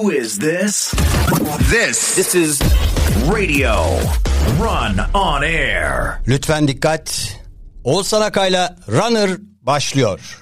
Who is this? This. This is Radio Run on Air. Lütfen dikkat. Oğuzhan Akay'la Runner başlıyor.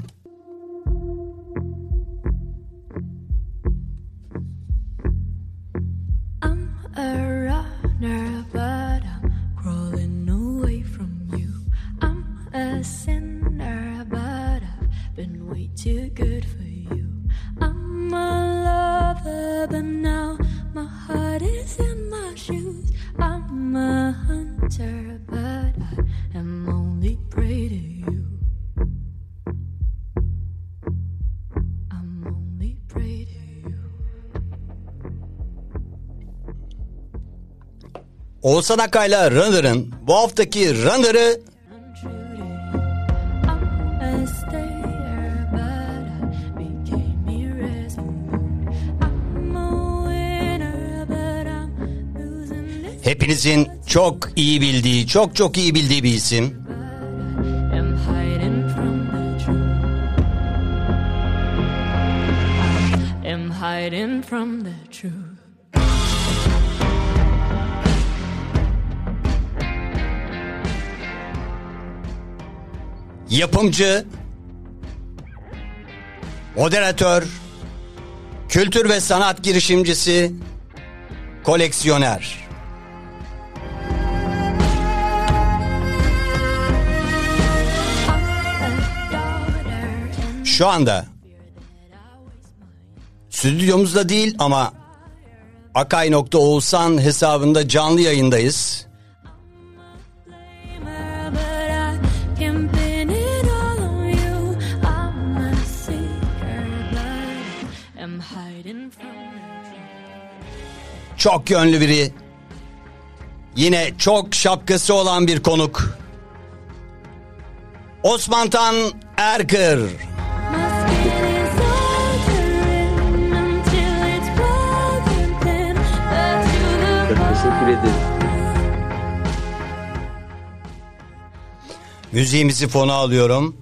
Winner, but I'm losing this. hepinizin çok iyi bildiği, çok çok iyi bildiği bir isim. from the truth. Yapımcı, moderatör, kültür ve sanat girişimcisi, koleksiyoner. Şu anda stüdyomuzda değil ama Akay.Oğuzhan hesabında canlı yayındayız. Çok yönlü biri. Yine çok şapkası olan bir konuk. Osman Tan Erkır. Teşekkür ederim. Müziğimizi fona alıyorum.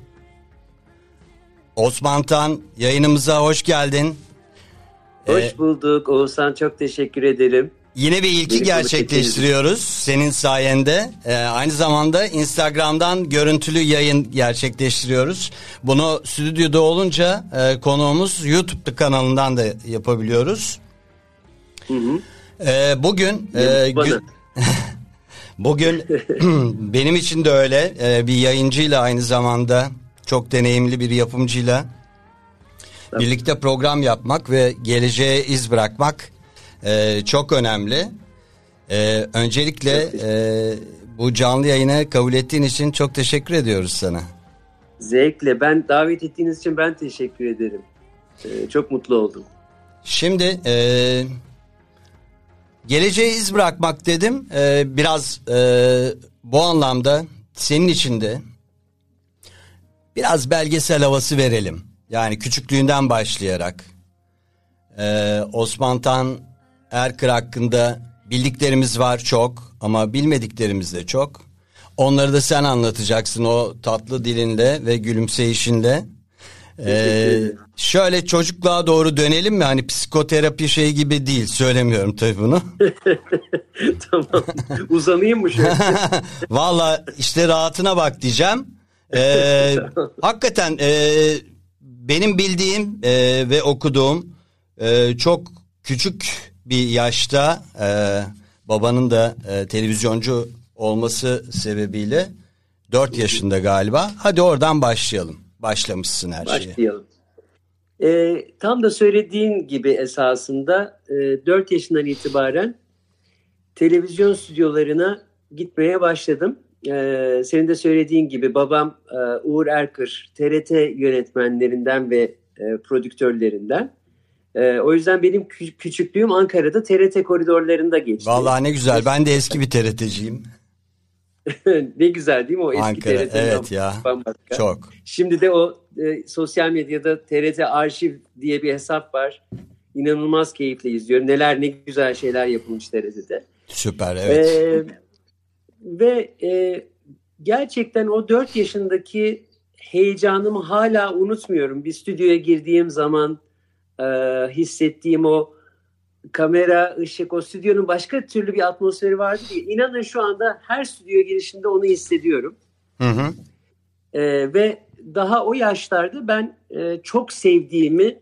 Osman Tan yayınımıza hoş geldin. Hoş Ee, bulduk Oğuzhan çok teşekkür ederim. Yine bir ilki Beni konuk gerçekleştiriyoruz senin sayende. Ee, aynı zamanda Instagram'dan görüntülü yayın gerçekleştiriyoruz. Bunu stüdyoda olunca e, konuğumuz YouTube kanalından da yapabiliyoruz. Ee, bugün e, bugün benim için de öyle e, bir yayıncıyla aynı zamanda çok deneyimli bir yapımcıyla birlikte program yapmak ve geleceğe iz bırakmak e, çok önemli. E, öncelikle e, bu canlı yayını kabul ettiğin için çok teşekkür ediyoruz sana. Zevkle ben davet ettiğiniz için ben teşekkür ederim. Ee, çok mutlu oldum. Şimdi e, geleceğe iz bırakmak dedim. E, biraz e, bu anlamda senin için de biraz belgesel havası verelim. Yani küçüklüğünden başlayarak. E, Osman Tan Erkır hakkında bildiklerimiz var çok ama bilmediklerimiz de çok. Onları da sen anlatacaksın o tatlı dilinle ve gülümseyişinle. Ee, şöyle çocukluğa doğru dönelim mi? Hani psikoterapi şey gibi değil. Söylemiyorum tabii bunu. tamam. Uzanayım mı şöyle? Valla işte rahatına bak diyeceğim. Ee, hakikaten e, benim bildiğim e, ve okuduğum e, çok küçük bir yaşta e, babanın da e, televizyoncu olması sebebiyle 4 yaşında galiba. Hadi oradan başlayalım. Başlamışsın her şeye. Başlayalım. Ee, tam da söylediğin gibi esasında e, 4 yaşından itibaren televizyon stüdyolarına gitmeye başladım. Ee, senin de söylediğin gibi babam e, Uğur Erkır, TRT yönetmenlerinden ve e, prodüktörlerinden. E, o yüzden benim kü- küçüklüğüm Ankara'da TRT koridorlarında geçti. Vallahi ne güzel. Ben de eski bir TRT'ciyim. ne güzel değil mi o eski Ankara, TRT'den evet ya. bambaşka. Çok. Şimdi de o e, sosyal medyada TRT Arşiv diye bir hesap var. İnanılmaz keyifle izliyorum. Neler ne güzel şeyler yapılmış TRT'de. Süper evet. Ee, ve e, gerçekten o 4 yaşındaki heyecanımı hala unutmuyorum. Bir stüdyoya girdiğim zaman e, hissettiğim o kamera, ışık, o stüdyonun başka türlü bir atmosferi vardı diye. İnanın şu anda her stüdyo girişinde onu hissediyorum. Hı hı. Ee, ve daha o yaşlarda ben e, çok sevdiğimi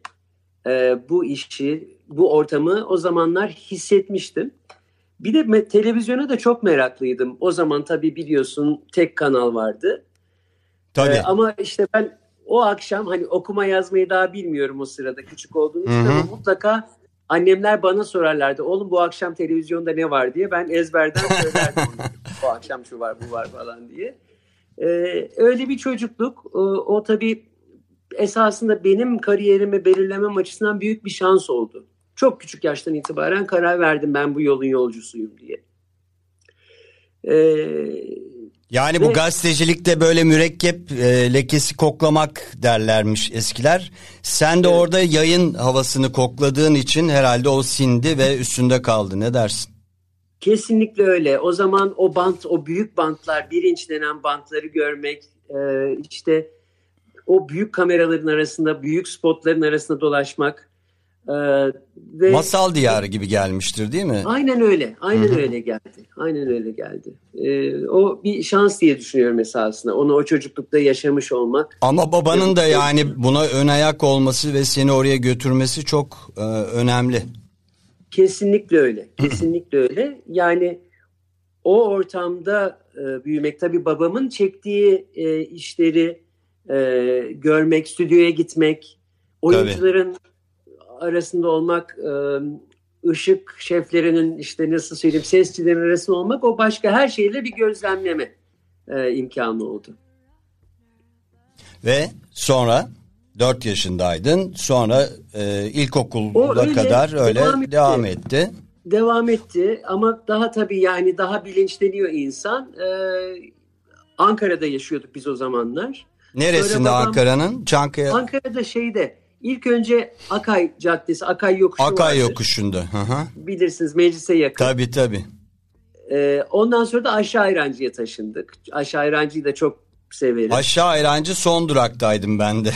e, bu işi, bu ortamı o zamanlar hissetmiştim. Bir de televizyona da çok meraklıydım. O zaman tabii biliyorsun tek kanal vardı. Tabii. Ee, ama işte ben o akşam hani okuma yazmayı daha bilmiyorum o sırada küçük olduğum için ama mutlaka annemler bana sorarlardı. Oğlum bu akşam televizyonda ne var diye ben ezberden söylerdim. bu akşam şu var bu var falan diye. Ee, öyle bir çocukluk o, o tabii esasında benim kariyerimi belirlemem açısından büyük bir şans oldu. Çok küçük yaştan itibaren karar verdim ben bu yolun yolcusuyum diye. Ee, Yani bu Ve- gazetecilikte böyle mürekkep e, lekesi koklamak derlermiş eskiler. Sen de Evet. orada yayın havasını kokladığın için herhalde o sindi ve üstünde kaldı. Ne dersin? Kesinlikle öyle. O zaman o bant, o büyük bantlar, bir inç denen bantları görmek, e, işte o büyük kameraların arasında, büyük spotların arasında dolaşmak e, ve Masal diyarı gibi gelmiştir değil mi? aynen öyle, aynen Hı hı. öyle geldi, aynen öyle geldi. E, o bir şans diye düşünüyorum esasında. Onu o çocuklukta yaşamış olmak. Ama babanın da yani buna ön ayak olması ve seni oraya götürmesi çok e, önemli. Kesinlikle öyle. Kesinlikle öyle. Yani o ortamda e, büyümek tabii babamın çektiği e, işleri e, görmek, stüdyoya gitmek, oyuncuların arasında olmak, e, ışık şeflerinin işte nasıl söyleyeyim sesçilerin arasında olmak o başka her şeyle bir gözlemleme e, imkanı oldu. Ve sonra 4 yaşındaydın. Sonra e, ilkokulda öyle kadar öyle devam devam etti. etti. Devam etti ama daha tabii yani daha bilinçleniyor insan. E, Ankara'da yaşıyorduk biz o zamanlar. Neresinde Ankara'nın? Çankaya Ankara'da şeyde ilk önce Akay Caddesi, Akay Yokuşu Akay vardır. yokuşunda. Hı hı. Bilirsiniz meclise yakın. Tabii tabii. Ee, ondan sonra da Aşağı Ayrancı'ya taşındık. Aşağı Ayrancı'yı da çok severim. Aşağı Ayrancı son duraktaydım ben de.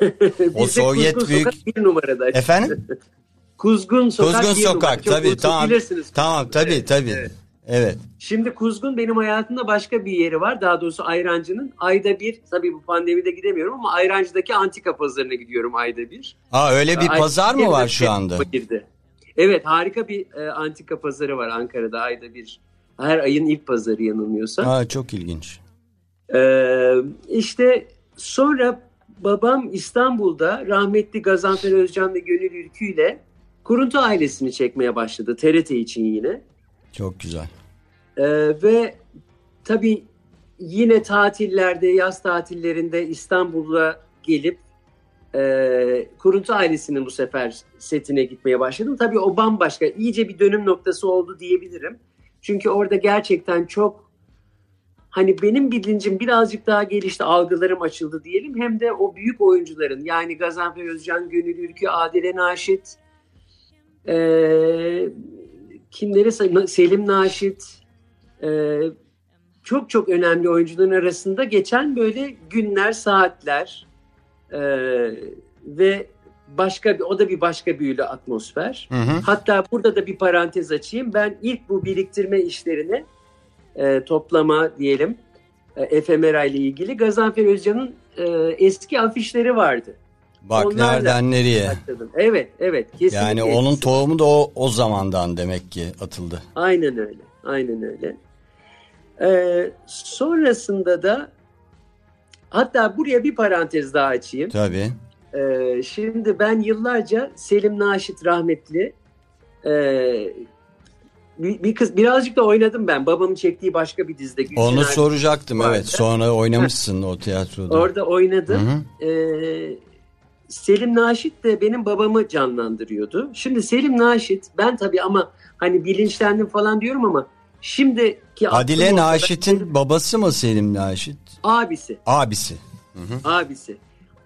o Sovyet Kuzgun büyük- Sokak bir numarada. Efendim? Kuzgun Sokak Kuzgun bir numara. Sokak Çok tabii tamam. Bilirsiniz. Tamam tabii Evet, tabii. evet. Evet. Şimdi Kuzgun benim hayatımda başka bir yeri var. Daha doğrusu Ayrancı'nın ayda bir, tabii bu pandemide gidemiyorum ama Ayrancı'daki antika pazarına gidiyorum ayda bir. Aa öyle bir Ay- pazar mı var şu anda? Girdi. Evet harika bir e, antika pazarı var Ankara'da ayda bir. Her ayın ilk pazarı yanılmıyorsam. Aa çok ilginç. Ee, işte sonra babam İstanbul'da rahmetli Gazanfer Özcan ve Gönül Ülkü ile Kuruntu ailesini çekmeye başladı TRT için yine. Çok güzel. Ee, ve tabii yine tatillerde, yaz tatillerinde İstanbul'a gelip e, Kuruntu ailesinin bu sefer setine gitmeye başladım. Tabii o bambaşka, iyice bir dönüm noktası oldu diyebilirim. Çünkü orada gerçekten çok hani benim bilincim birazcık daha gelişti, algılarım açıldı diyelim. Hem de o büyük oyuncuların yani Gazanfer Özcan, Gönül Ülkü, Adile Naşit, e, kimleri Selim Naşit, e, çok çok önemli oyuncuların arasında geçen böyle günler, saatler e, ve başka bir o da bir başka büyülü atmosfer. Hı hı. Hatta burada da bir parantez açayım. Ben ilk bu biriktirme işlerini e, toplama diyelim e, efemera ile ilgili Gazanfer Özcan'ın e, eski afişleri vardı. Bak Onlarla nereden nereye. Başladım. Evet, evet. Kesinlikle. Yani onun etkisi. tohumu da o, o zamandan demek ki atıldı. Aynen öyle. Aynen öyle. Ee, sonrasında da hatta buraya bir parantez daha açayım. Tabii. Ee, şimdi ben yıllarca Selim Naşit rahmetli e, bir, bir kız birazcık da oynadım ben. Babamın çektiği başka bir dizide. Onu soracaktım vardı. evet. Sonra oynamışsın o tiyatroda. Orada Hı oynadım. hı. Ee, Selim Naşit de benim babamı canlandırıyordu. Şimdi Selim Naşit ben tabii ama hani bilinçlendim falan diyorum ama şimdiki Adile Naşit'in babası mı Selim Naşit? abisi. Abisi. abisi.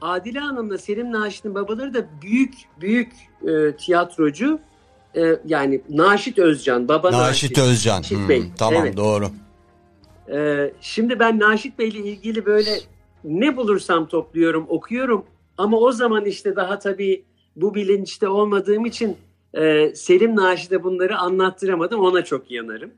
Adile Hanım'la Selim Naşit'in babaları da büyük büyük e, tiyatrocu. E, yani Naşit Özcan, baba Naşit Naşit. Özcan. Naşit Hmm, Bey, Tamam evet. doğru. E, şimdi ben Naşit Bey'le ilgili böyle ne bulursam topluyorum, okuyorum. Ama o zaman işte daha tabii bu bilinçte olmadığım için Ee, Selim Naşi'de bunları anlattıramadım ona çok yanarım.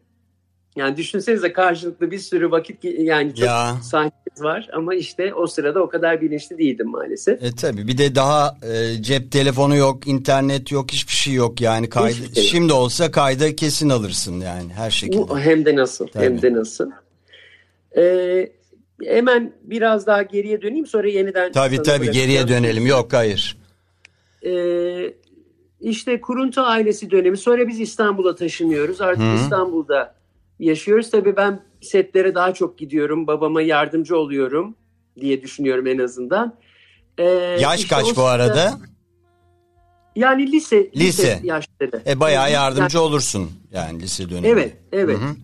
Yani düşünsenize karşılıklı bir sürü vakit yani çok Ya. sahnemiz var ama işte o sırada o kadar bilinçli değildim maalesef. E tabi bir de daha e, cep telefonu yok, internet yok, hiçbir şey yok yani kaydı. Hiçbir şey yok. Şimdi olsa kayda kesin alırsın yani her şekilde. Bu hem de nasıl Tabii. hem de nasıl. Ee, hemen biraz daha geriye döneyim sonra yeniden Tabi tabi geriye dönelim. Yok hayır. Ee, işte Kuruntu ailesi dönemi. Sonra biz İstanbul'a taşınıyoruz. Artık Hı. İstanbul'da yaşıyoruz. Tabii ben setlere daha çok gidiyorum. Babama yardımcı oluyorum diye düşünüyorum en azından. Ee, Yaş işte kaç bu arada? Yani lise, lise, Lise. yaşları. E bayağı yardımcı Yani- olursun yani lise dönemi. Evet, evet. Hı hı.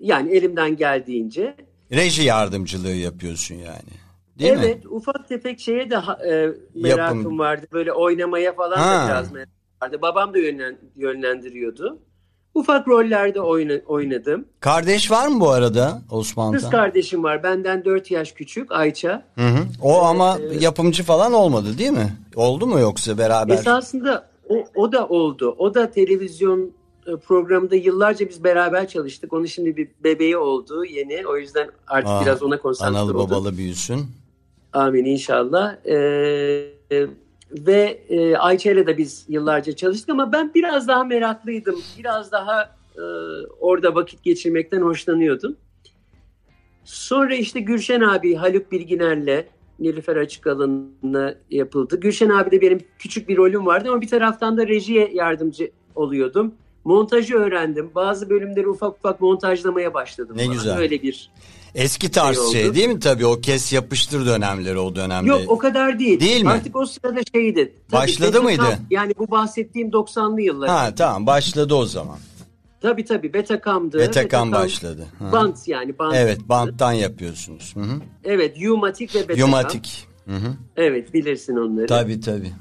Yani elimden geldiğince. Reji yardımcılığı yapıyorsun yani. Değil evet, mi? ufak tefek şeye de e, merakım Yapım. vardı. Böyle oynamaya falan Ha. da biraz merakım vardı. Babam da yönlen, yönlendiriyordu. Ufak rollerde oyna- oynadım. Kardeş var mı bu arada Kız Osman'da? kardeşim var. Benden 4 yaş küçük Ayça. Hı hı. O ama Evet. yapımcı falan olmadı değil mi? Oldu mu yoksa beraber? Esasında o, o da oldu. O da televizyon e, programında yıllarca biz beraber çalıştık. Onun şimdi bir bebeği oldu yeni. O yüzden artık Aa, biraz ona konsantre Analı oldum. babalı büyüsün. Amin inşallah. Ee, e, ve e, Ayça ile de biz yıllarca çalıştık ama ben biraz daha meraklıydım. Biraz daha e, orada vakit geçirmekten hoşlanıyordum. Sonra işte Gülşen abi Haluk Bilginer'le Nilüfer Açıkalın'la yapıldı. Gülşen abi de benim küçük bir rolüm vardı ama bir taraftan da rejiye yardımcı oluyordum. Montajı öğrendim. Bazı bölümleri ufak ufak montajlamaya başladım. Ne falan. güzel. Öyle bir Eski tarz Şey şey, oldu. değil mi tabii o kes yapıştır dönemleri o dönemde. Yok o kadar değil. Değil mi? Artık o sırada şeydi. Tabii Başladı mıydı? Yani bu bahsettiğim 90'lı yıllar. Ha tamam başladı o zaman. Tabii tabii Betacam'dı. Betacam başladı. Hı. Bant yani bant. Evet banttan yapıyorsunuz. Hı hı. Evet Umatic ve Betacam. Yumatik. Hı hı. Evet bilirsin onları. Tabii tabii.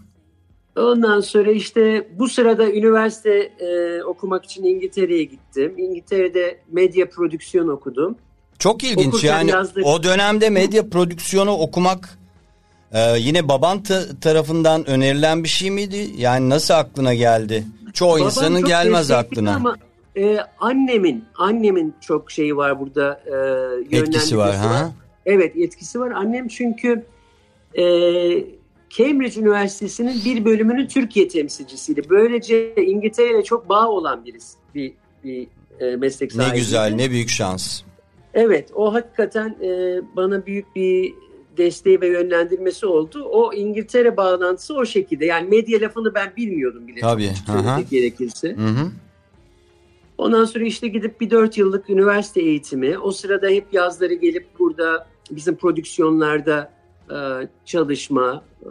Ondan sonra işte bu sırada üniversite e, okumak için İngiltere'ye gittim. İngiltere'de medya prodüksiyon okudum. Çok ilginç Okurken yani yazdık. o dönemde medya prodüksiyonu okumak e, yine baban ta- tarafından önerilen bir şey miydi? Yani nasıl aklına geldi? Çoğu Babam insanın gelmez aklına. Ama e, annemin annemin çok şeyi var burada. E, Etkisi var. yönlendirmesi Ha? Evet etkisi var. Annem çünkü e, Cambridge Üniversitesi'nin bir bölümünün Türkiye temsilcisiydi. Böylece İngiltere ile çok bağ olan birisi. Bir, bir e, meslek Ne sahibi. güzel ne büyük şans. Evet o hakikaten e, bana büyük bir desteği ve yönlendirmesi oldu. O İngiltere bağlantısı o şekilde. Yani medya lafını ben bilmiyordum bile. Tabii, gerekirse. Hı hı. Ondan sonra işte gidip bir dört yıllık üniversite eğitimi. O sırada hep yazları gelip burada bizim prodüksiyonlarda e, çalışma. e,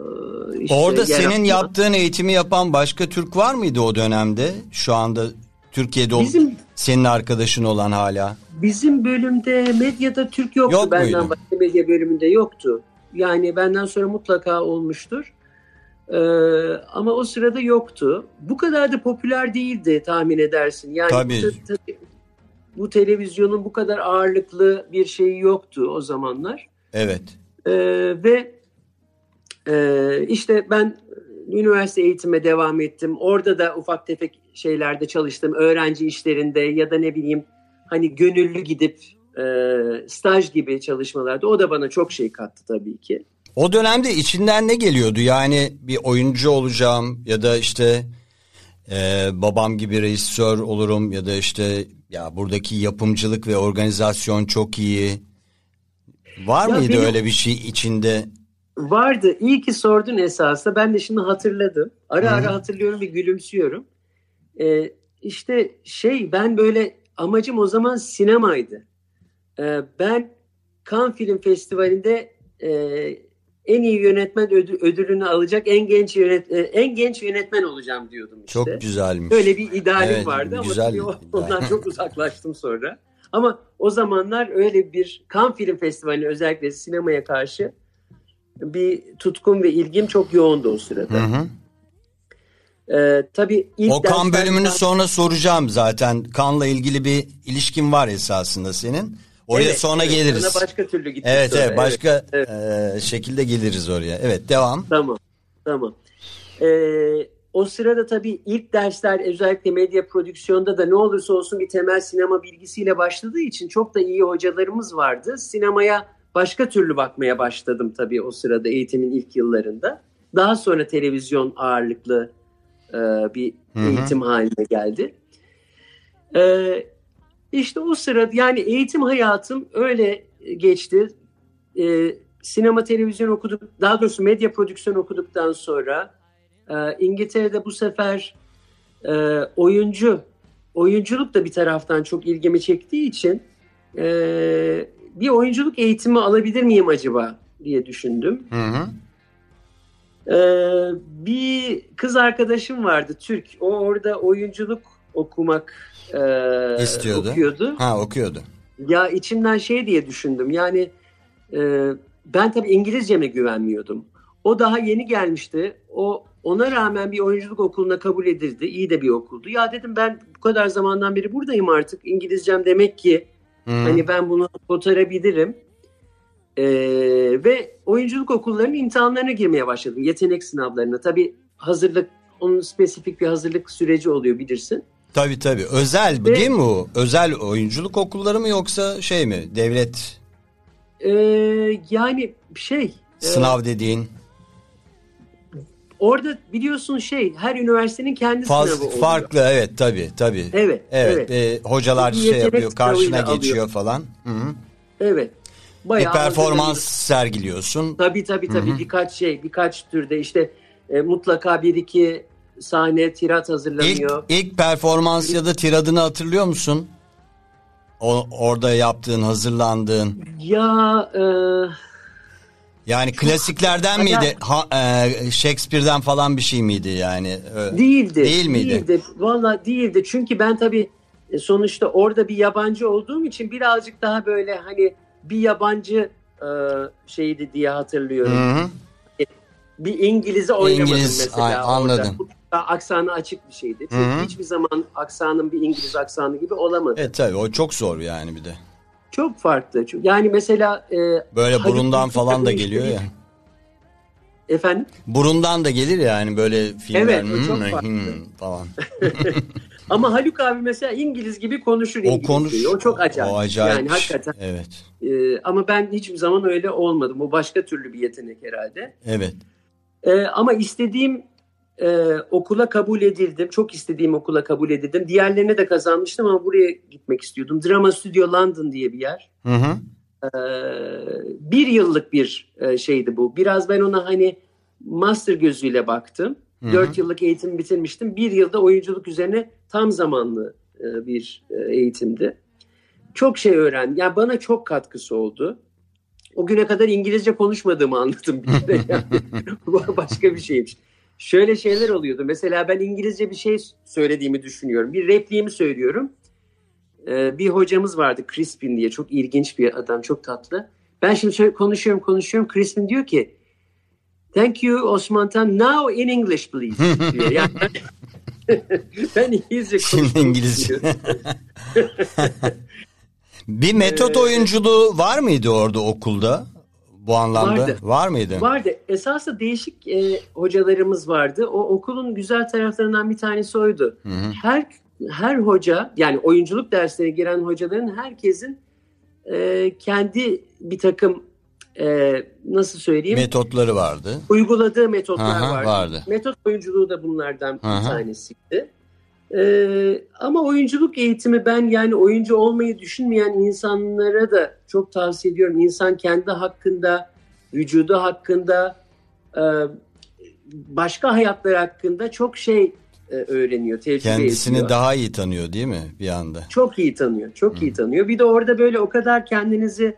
işte Orada senin alma. yaptığın eğitimi yapan başka Türk var mıydı o dönemde? Şu anda Türkiye'de ol- Bizim senin arkadaşın olan hala. bizim bölümde medyada Türk yoktu. Yok benden muydu? başka medya bölümünde yoktu. Yani benden sonra mutlaka olmuştur. E, ama o sırada yoktu. Bu kadar da popüler değildi tahmin edersin. Yani Tabii. bu- bu televizyonun bu kadar ağırlıklı bir şeyi yoktu o zamanlar. Evet. Ee, ve e, işte ben üniversite eğitime devam ettim. Orada da ufak tefek şeylerde çalıştım. Öğrenci işlerinde ya da ne bileyim hani gönüllü gidip e, staj gibi çalışmalarda. O da bana çok şey kattı tabii ki. O dönemde içinden ne geliyordu? Yani bir oyuncu olacağım ya da işte e, babam gibi rejisör olurum ya da işte ya buradaki yapımcılık ve organizasyon çok iyi. Var Ya mıydı benim- öyle bir şey içinde? Vardı. İyi ki sordun esasında. Ben de şimdi hatırladım. Ara ara hatırlıyorum ve gülümsüyorum. Ee, işte şey ben böyle amacım o zaman sinemaydı. Ee, ben Cannes Film Festivali'nde e, en iyi yönetmen ödü- ödülünü alacak en genç yönet e, en genç yönetmen olacağım diyordum işte. Çok güzelmiş. Böyle bir idealim Evet, vardı ama güzel tabii bir ideal. ondan çok uzaklaştım sonra. Ama o zamanlar öyle bir Cannes Film Festivali özellikle sinemaya karşı bir tutkum ve ilgim çok yoğundu o sırada. Hı hı. Ee, tabii ilk O kan bölümünü sonra soracağım zaten. Kanla ilgili bir ilişkin var esasında senin. Oraya Evet, sonra evet, geliriz. ona başka türlü gittik Evet sonra, evet başka evet. e, şekilde geliriz oraya. Evet devam. Tamam, tamam. Ee, o sırada tabii ilk dersler özellikle medya prodüksiyonda da ne olursa olsun bir temel sinema bilgisiyle başladığı için çok da iyi hocalarımız vardı. Sinemaya başka türlü bakmaya başladım tabii o sırada eğitimin ilk yıllarında. Daha sonra televizyon ağırlıklı e, bir Hı hı. eğitim haline geldi. E, işte o sırada yani eğitim hayatım öyle geçti. E, sinema televizyon okuduk, daha doğrusu medya prodüksiyon okuduktan sonra e, İngiltere'de bu sefer e, oyuncu, oyunculuk da bir taraftan çok ilgimi çektiği için e, bir oyunculuk eğitimi alabilir miyim acaba diye düşündüm. Hı hı. E, bir kız arkadaşım vardı Türk. O orada oyunculuk okumak e, İstiyordu. okuyordu. Ha okuyordu. Ya içimden şey diye düşündüm. Yani e, ben tabii İngilizceme güvenmiyordum. O daha yeni gelmişti. O ona rağmen bir oyunculuk okuluna kabul edildi. İyi de bir okuldu. Ya dedim ben bu kadar zamandan beri buradayım artık. İngilizcem demek ki Hı hani ben bunu kotarabilirim. E, ve oyunculuk okullarının imtihanlarına girmeye başladım. Yetenek sınavlarına. Tabii hazırlık onun spesifik bir hazırlık süreci oluyor bilirsin. Tabii tabii. Özel Ve- değil mi bu? Özel oyunculuk okulları mı yoksa şey mi? Devlet E, yani şey e, sınav dediğin. Orada biliyorsun şey her üniversitenin kendi Faz, sınavı oluyor. farklı evet tabii tabii. Evet, Evet, evet. e, hocalar Bir şey yapıyor, karşına geçiyor alıyor. falan. Hı hı. Evet. Bir Bayağı performans hazırlanıyor. sergiliyorsun. Tabii Hı hı. birkaç şey, birkaç türde işte e, mutlaka bir iki sahne tirat İlk, hazırlanıyor. ilk performans ya da tiradını hatırlıyor musun? O, orada yaptığın, hazırlandığın. Ya e, Yani klasiklerden miydi? Ha, e, Shakespeare'den falan bir şey miydi yani? Ö- değildi. Değil miydi? Değildi. Valla değildi. Çünkü ben tabii e, sonuçta orada bir yabancı olduğum için birazcık daha böyle hani bir yabancı e, şeydi diye hatırlıyorum. Hı hı. bir İngiliz'i oynamadım İngiliz, mesela ay, anladım. orada. Aksanı açık bir şeydi. Çünkü Hı hı. hiçbir zaman aksanın bir İngiliz aksanı gibi olamadı. Evet tabii o çok zor yani bir de. Çok farklı. Yani mesela e, Böyle burundan falan da geliyor ya. Efendim? Burundan da gelir yani böyle filmler Evet, o çok hmm, farklı. hmm falan. Ama Haluk abi mesela İngiliz gibi konuşur O İngilizceyi. konuş. O çok acayip. O acayip. Yani hakikaten. Evet. E, ama ben hiçbir zaman öyle olmadım. O başka türlü bir yetenek herhalde. Evet. E, ama istediğim e, okula kabul edildim. Çok istediğim okula kabul edildim. Diğerlerine de kazanmıştım ama buraya gitmek istiyordum. Drama Studio London diye bir yer. Hı hı. Ee, bir yıllık bir e, şeydi bu. Biraz ben ona hani master gözüyle baktım. Hı hı. Dört yıllık eğitim bitirmiştim. Bir yılda oyunculuk üzerine tam zamanlı e, bir e, eğitimdi. Çok şey öğrendim. Yani bana çok katkısı oldu. O güne kadar İngilizce konuşmadığımı anladım bir de. Yani. Başka bir şeymiş. Şöyle şeyler oluyordu. Mesela ben İngilizce bir şey söylediğimi düşünüyorum. Bir repliğimi söylüyorum. Ee, bir hocamız vardı Crispin diye. Çok ilginç bir adam. Çok tatlı. Ben şimdi şöyle konuşuyorum konuşuyorum. Crispin diyor ki Thank you Osman Tan. Now in English please. diyor. Yani ben, İngilizce Şimdi. İngilizce. bir metot oyunculuğu var mıydı orada okulda? Bu anlamda Vardı. var mıydı? Vardı. Esasında değişik e, hocalarımız vardı. O okulun güzel taraflarından bir tanesi oydu. Hı hı. Her her hoca yani oyunculuk derslerine giren hocaların herkesin e, kendi bir takım e, nasıl söyleyeyim Metotları vardı. uyguladığı metotlar Aha, vardı. vardı. Metot oyunculuğu da bunlardan bir Aha. tanesiydi. Ee, ama oyunculuk eğitimi ben yani oyuncu olmayı düşünmeyen insanlara da çok tavsiye ediyorum. İnsan kendi hakkında, vücudu hakkında, e, başka hayatlar hakkında çok şey e, öğreniyor, tecrübe Kendisini ediyor. daha iyi tanıyor değil mi bir anda? Çok iyi tanıyor, çok iyi tanıyor. Bir de orada böyle o kadar kendinizi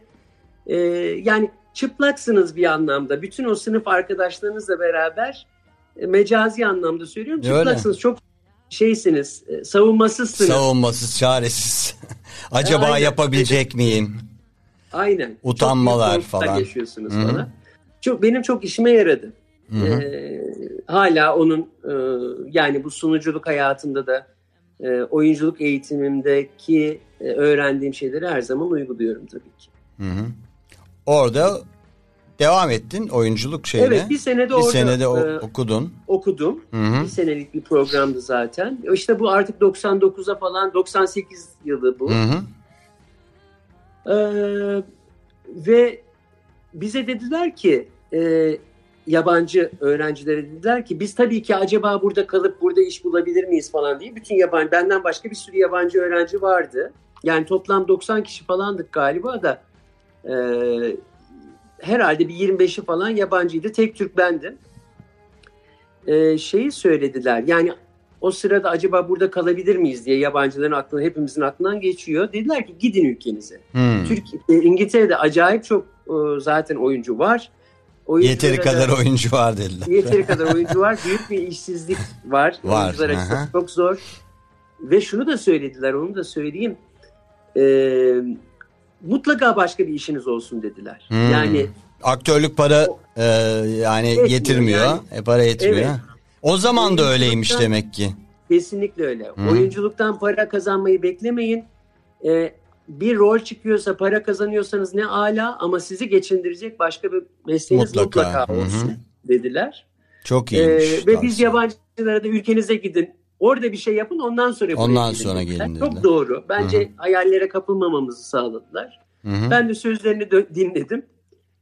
e, yani çıplaksınız bir anlamda. Bütün o sınıf arkadaşlarınızla beraber mecazi anlamda söylüyorum. Çıplaksınız, çok şeysiniz, e, savunmasızsınız. Savunmasız, çaresiz. Acaba Aynen. yapabilecek miyim? Aynen. Utanmalar falan. yaşıyorsunuz Hı hı. bana. Çok benim çok işime yaradı. Hı hı. Ee, hala onun e, yani bu sunuculuk hayatımda da e, oyunculuk eğitimimdeki e, öğrendiğim şeyleri her zaman uyguluyorum tabii ki. Hı hı. Orada devam ettin oyunculuk şeyine. Evet bir senede bir orada senede o- e, okudun. okudum. hı. Bir senelik bir programdı zaten. İşte bu artık 99'a falan 98 yılı bu. Ee, ve bize dediler ki e, yabancı öğrencilere dediler ki biz tabii ki acaba burada kalıp burada iş bulabilir miyiz falan diye bütün yabancı benden başka bir sürü yabancı öğrenci vardı. Yani toplam 90 kişi falandık galiba da e, herhalde bir 25'i falan yabancıydı. Tek Türk bendim. E, şeyi söylediler yani o sırada acaba burada kalabilir miyiz diye yabancıların aklına hepimizin aklından geçiyor. Dediler ki gidin ülkenize. Hmm. Türkiye, e, İngiltere'de acayip çok e, zaten oyuncu var. Oyunculara Yeteri da- kadar oyuncu var dediler. Yeteri kadar oyuncu var. Büyük bir işsizlik var. Var, Oyuncular açısından çok zor. Ve şunu da söylediler, onu da söyleyeyim. Ee, mutlaka başka bir işiniz olsun dediler. Hmm. Yani Aktörlük para e, yani Etmiyor getirmiyor. yani. E, para etmiyor. Evet. O zaman da öyleymiş demek ki. kesinlikle öyle. Hı. Oyunculuktan para kazanmayı beklemeyin. Ee, bir rol çıkıyorsa, para kazanıyorsanız ne ala ama sizi geçindirecek başka bir mesleğiniz Mutlaka. mutlaka, olsun dediler. Çok Ee, iyiymiş. ve biz yabancılara da ülkenize gidin. Orada bir şey yapın ondan sonra Ondan sonra gelin dediler. Çok doğru. Bence Hı hayallere kapılmamamızı sağladılar. Hı hı. Ben de sözlerini dinledim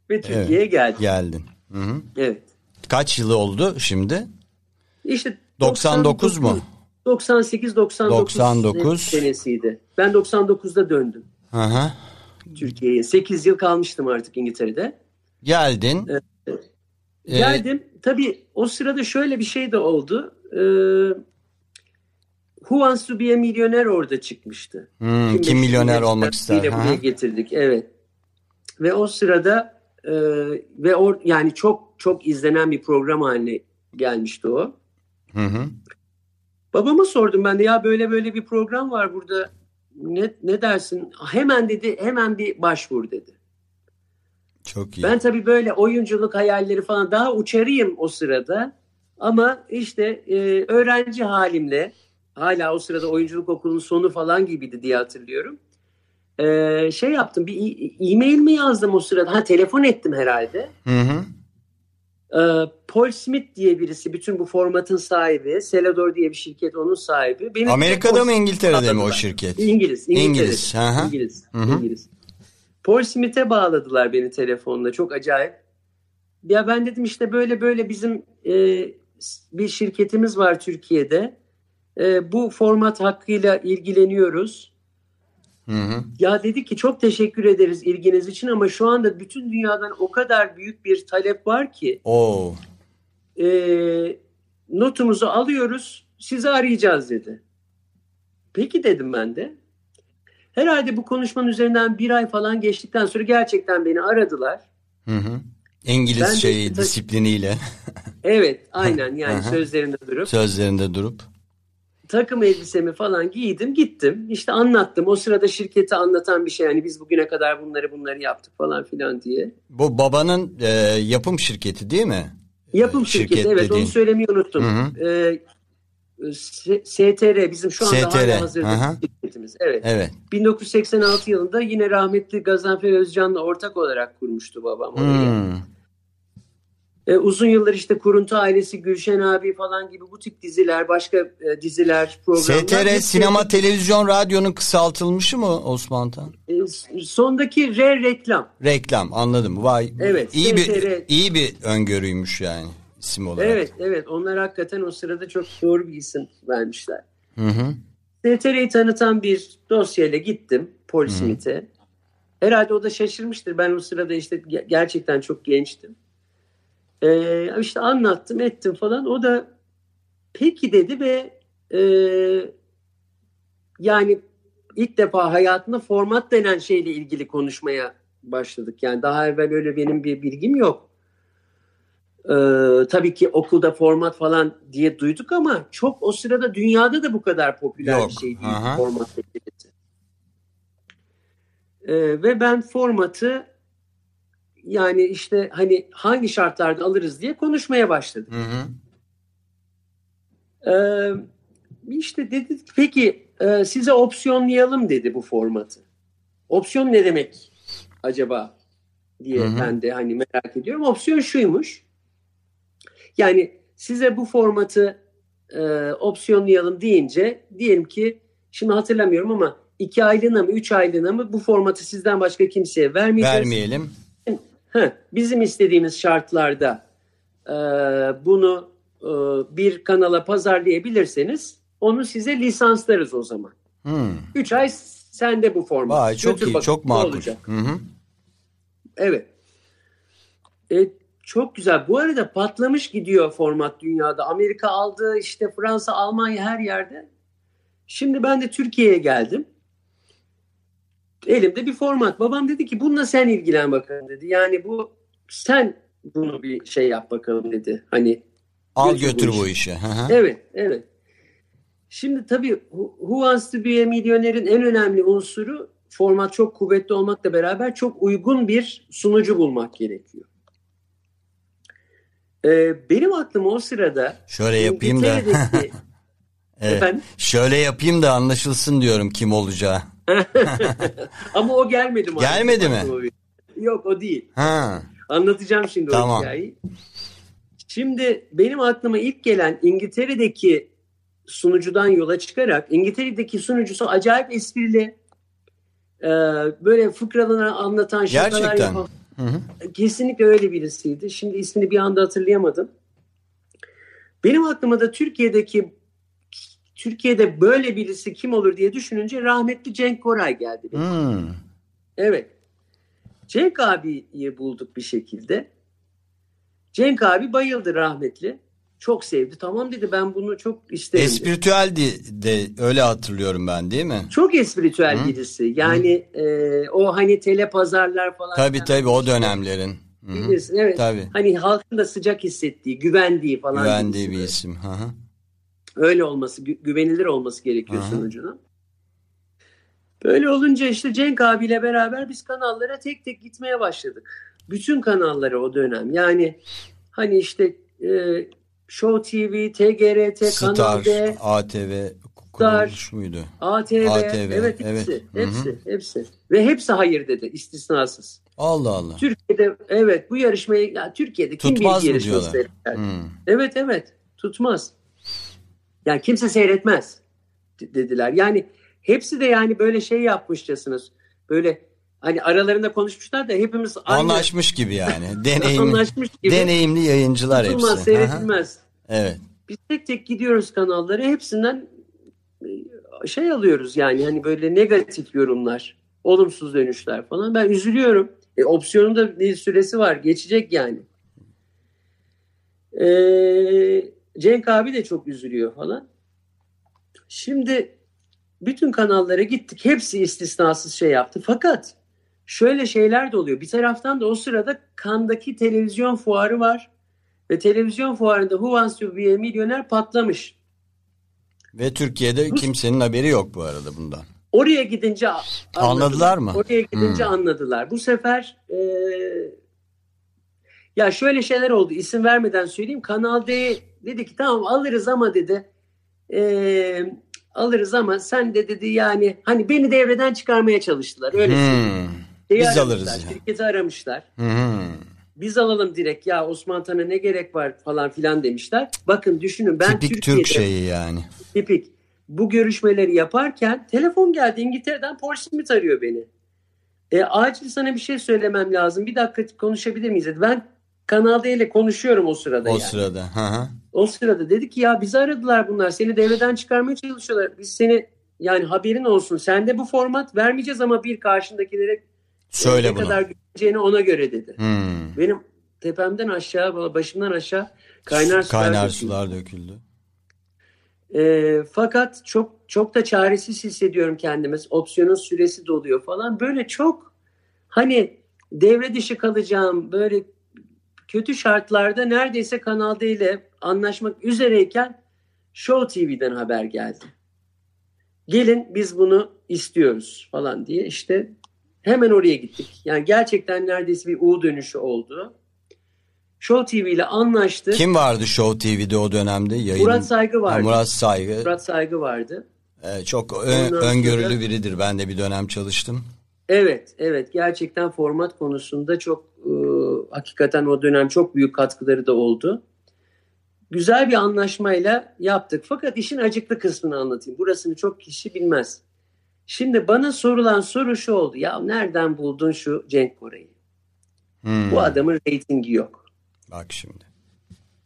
ve Türkiye'ye geldim. Geldin. Hı hı. Evet. Kaç yılı oldu şimdi? İşte 99 mu? 98 99 99. senesiydi. Ben 99'da döndüm Hı hı. Türkiye'ye. 8 yıl kalmıştım artık İngiltere'de. Geldin. Ee, Geldim. Tabii o sırada şöyle bir şey de oldu. Ee, Who Wants to be a Millionaire orada çıkmıştı. hmm, Kim kim milyoner olmak ister? Hı buraya getirdik. Evet. Ve o sırada e, ve o yani çok çok izlenen bir program haline gelmişti o. Hı hı. Babama sordum ben de ya böyle böyle bir program var burada. Ne ne dersin? Hemen dedi hemen bir başvur dedi. Çok iyi. Ben tabii böyle oyunculuk hayalleri falan daha uçarıyım o sırada. Ama işte e, öğrenci halimle hala o sırada oyunculuk okulunun sonu falan gibiydi diye hatırlıyorum. E, şey yaptım bir e-mail mi yazdım o sırada? Ha telefon ettim herhalde. Hı hı. E, Paul Smith diye birisi bütün bu formatın sahibi. Selador diye bir şirket onun sahibi. Beni Amerika'da mı İngiltere'de mi o şirket? İngiliz. İngiliz. Hı. İngiliz. Hı hı. İngiliz. Paul Smith'e bağladılar beni telefonla. Çok acayip. Ya ben dedim işte böyle böyle bizim e, bir şirketimiz var Türkiye'de. E, bu format hakkıyla ilgileniyoruz. Hı hı. Ya dedi ki çok teşekkür ederiz ilginiz için ama şu anda bütün dünyadan o kadar büyük bir talep var ki Oo. e, notumuzu alıyoruz sizi arayacağız dedi. Peki dedim ben de. Herhalde bu konuşmanın üzerinden bir ay falan geçtikten sonra gerçekten beni aradılar. Hı hı. İngiliz Ben de- şeyi disipliniyle Evet aynen yani sözlerinde durup sözlerinde durup. Takım elbisemi falan giydim gittim. İşte anlattım o sırada şirketi anlatan bir şey yani biz bugüne kadar bunları bunları yaptık falan filan diye. Bu babanın e, yapım şirketi değil mi? Yapım Ee, şirketi şirket evet dediğin. onu söylemeyi unuttum. Hı hı. S- STR bizim şu anda STR, hala hazırda şirketimiz. Evet. Evet. 1986 yılında yine rahmetli Gazanfer Özcan'la ortak olarak kurmuştu babam orayı. Hmm. E, uzun yıllar işte Kuruntu ailesi, Gülşen abi falan gibi bu tip diziler, başka e, diziler, programlar. STR sinema televizyon radyonun kısaltılmışı mı Osman Tan? E, sondaki R reklam. Reklam anladım. Vay. Evet, İyi bir STR. iyi bir öngörüymüş yani isim olarak. Evet, evet. Onlar hakikaten o sırada çok doğru bir isim vermişler. Hı hı. STR'yi tanıtan bir dosyayla gittim Paul Smith'e. Herhalde o da şaşırmıştır. Ben o sırada işte ge- gerçekten çok gençtim. Ee, işte anlattım ettim falan. O da peki dedi ve e, yani ilk defa hayatında format denen şeyle ilgili konuşmaya başladık. Yani daha evvel öyle benim bir bilgim yok. Ee, tabii ki okulda format falan diye duyduk ama çok o sırada dünyada da bu kadar popüler Yok, bir şey değil aha. format meselesi. Ee, ve ben formatı yani işte hani hangi şartlarda alırız diye konuşmaya başladım. Hı hı. Ee, işte dedi peki e, size opsiyonlayalım dedi bu formatı. Opsiyon ne demek acaba? diye Hı hı. ben de hani merak ediyorum. Opsiyon şuymuş. Yani size bu formatı e, opsiyonlayalım deyince diyelim ki şimdi hatırlamıyorum ama iki aylığına mı üç aylığına mı bu formatı sizden başka kimseye vermeyeceğiz. Vermeyelim. Heh, bizim istediğimiz şartlarda e, bunu e, bir kanala pazarlayabilirseniz onu size lisanslarız o zaman. Hmm. 3 ay sende bu format. Vay çok Götür iyi, bakalım çok makul. olacak. Hı hı. Evet. E, çok güzel. Bu arada patlamış gidiyor format dünyada. Amerika aldı, işte Fransa, Almanya her yerde. Şimdi ben de Türkiye'ye geldim. Elimde bir format. Babam dedi ki bununla sen ilgilen bakalım dedi. Yani bu sen bunu bir şey yap bakalım dedi. Hani Al Götür bu işi. bu işi. Evet, evet. Şimdi tabii Who Wants to be a Millionaire'in en önemli unsuru format çok kuvvetli olmakla beraber çok uygun bir sunucu bulmak gerekiyor. Ee, benim aklıma o sırada Şöyle yapayım da. Evet. Şöyle yapayım da anlaşılsın diyorum kim olacağı. ama o gelmedi maalesef Gelmedi mi? Yok o değil. Ha. Anlatacağım şimdi Tamam. o hikayeyi. Şimdi benim aklıma ilk gelen İngiltere'deki sunucudan yola çıkarak İngiltere'deki sunucusu acayip esprili. Ee, böyle fıkralarını anlatan şakalar Gerçekten. yapan. Hı hı. Kesinlikle öyle birisiydi. Şimdi ismini bir anda hatırlayamadım. Benim aklıma da Türkiye'deki Türkiye'de böyle birisi kim olur diye düşününce rahmetli Cenk Koray geldi. benim Hmm. Evet. Cenk abiyi bulduk bir şekilde. Cenk abi bayıldı rahmetli. Çok sevdi. Tamam dedi ben bunu çok isterim. Espritüel de, de öyle hatırlıyorum ben değil mi? Çok espritüel Hı. birisi. Yani e, o hani tele pazarlar falan. Tabii Yani tabii o dönemlerin. Bilirsin evet. Tabii. Hani halkın da sıcak hissettiği, güvendiği falan. Güvendiği bir isim. Hı hı. Öyle olması, gü- güvenilir olması gerekiyor hı. sunucunun. Böyle olunca işte Cenk abiyle beraber biz kanallara tek tek gitmeye başladık. Bütün kanallara o dönem. Yani hani işte e, Show TV, TGRT, Kanal Star, D, ATV kuruluş muydu? ATV, ATV, evet hepsi, evet. Hı hı. hepsi, hepsi. Ve hepsi hayır dedi, istisnasız. Allah Allah. Türkiye'de evet bu yarışmayı, ya Türkiye'de kim bilgi yarışması? Hmm. Evet evet tutmaz. Yani kimse seyretmez dediler. Yani hepsi de yani böyle şey yapmışçasınız. Böyle hani aralarında konuşmuşlar da hepimiz aynı Anlaşmış gibi yani. Deneyim, anlaşmış gibi. deneyimli yayıncılar tutulmaz, hepsi. Hı. seyredilmez. Evet. Biz tek tek gidiyoruz kanallara hepsinden e, şey alıyoruz yani hani böyle negatif yorumlar, olumsuz dönüşler falan. Ben üzülüyorum. E, opsiyonun da bir süresi var. Geçecek yani. E, Cenk abi de çok üzülüyor falan. Şimdi bütün kanallara gittik. Hepsi istisnasız şey yaptı. Fakat şöyle şeyler de oluyor. Bir taraftan da o sırada Kandaki televizyon fuarı var. Ve televizyon fuarında Who Wants to be a Millionaire patlamış. Ve Türkiye'de kimsenin haberi yok bu arada bundan. Oraya gidince a- Anladılar mı? Oraya gidince Hmm. anladılar. Bu sefer e, ya şöyle şeyler oldu. İsim vermeden söyleyeyim. Kanal D dedi ki tamam alırız ama dedi e, alırız ama sen de dedi yani hani beni devreden çıkarmaya çalıştılar. Öyle. Hmm. Biz aramışlar, alırız ya. Şirketi aramışlar. Hmm. Biz alalım direkt ya Osman Tan'a ne gerek var falan filan demişler. Bakın düşünün ben Tipik Türkiye'de Türk şeyi yani. tipik bu görüşmeleri yaparken telefon geldi İngiltere'den Paul Smith arıyor beni. E, acil sana bir şey söylemem lazım. Bir dakika konuşabilir miyiz dedi. Ben Kanal D ile konuşuyorum o sırada O yani. sırada. Hı hı. O sırada dedi ki ya bizi aradılar bunlar. Seni devreden çıkarmaya çalışıyorlar. Biz seni yani haberin olsun. Sende bu format vermeyeceğiz ama bir karşındakilere Söyle ne bunu. kadar göreceğini ona göre dedi. Hmm. Benim tepemden aşağı, başımdan aşağı kaynar sular. Kaynar döküldü. sular döküldü. E, fakat çok çok da çaresiz hissediyorum kendimi. Opsiyonun süresi doluyor falan. Böyle çok hani devre dışı kalacağım böyle kötü şartlarda neredeyse Kanal D ile anlaşmak üzereyken Show TV'den haber geldi. Gelin biz bunu istiyoruz falan diye işte hemen oraya gittik. Yani gerçekten neredeyse bir U dönüşü oldu. Show TV ile anlaştı. Kim vardı Show TV'de o dönemde? Yayın... Murat Saygı Ha, vardı. Murat Saygı. Murat Saygı vardı. Ee, çok ön- Ondan sonra- öngörülü biridir. Ben de bir dönem çalıştım. Evet, evet. Gerçekten format konusunda çok e, hakikaten o dönem çok büyük katkıları da oldu. Güzel bir anlaşmayla yaptık. Fakat işin acıklı kısmını anlatayım. Burasını çok kişi bilmez. Şimdi bana sorulan soru şu oldu. Ya nereden buldun şu Cenk Koray'ı? Hmm. Bu adamın reytingi yok. Bak şimdi.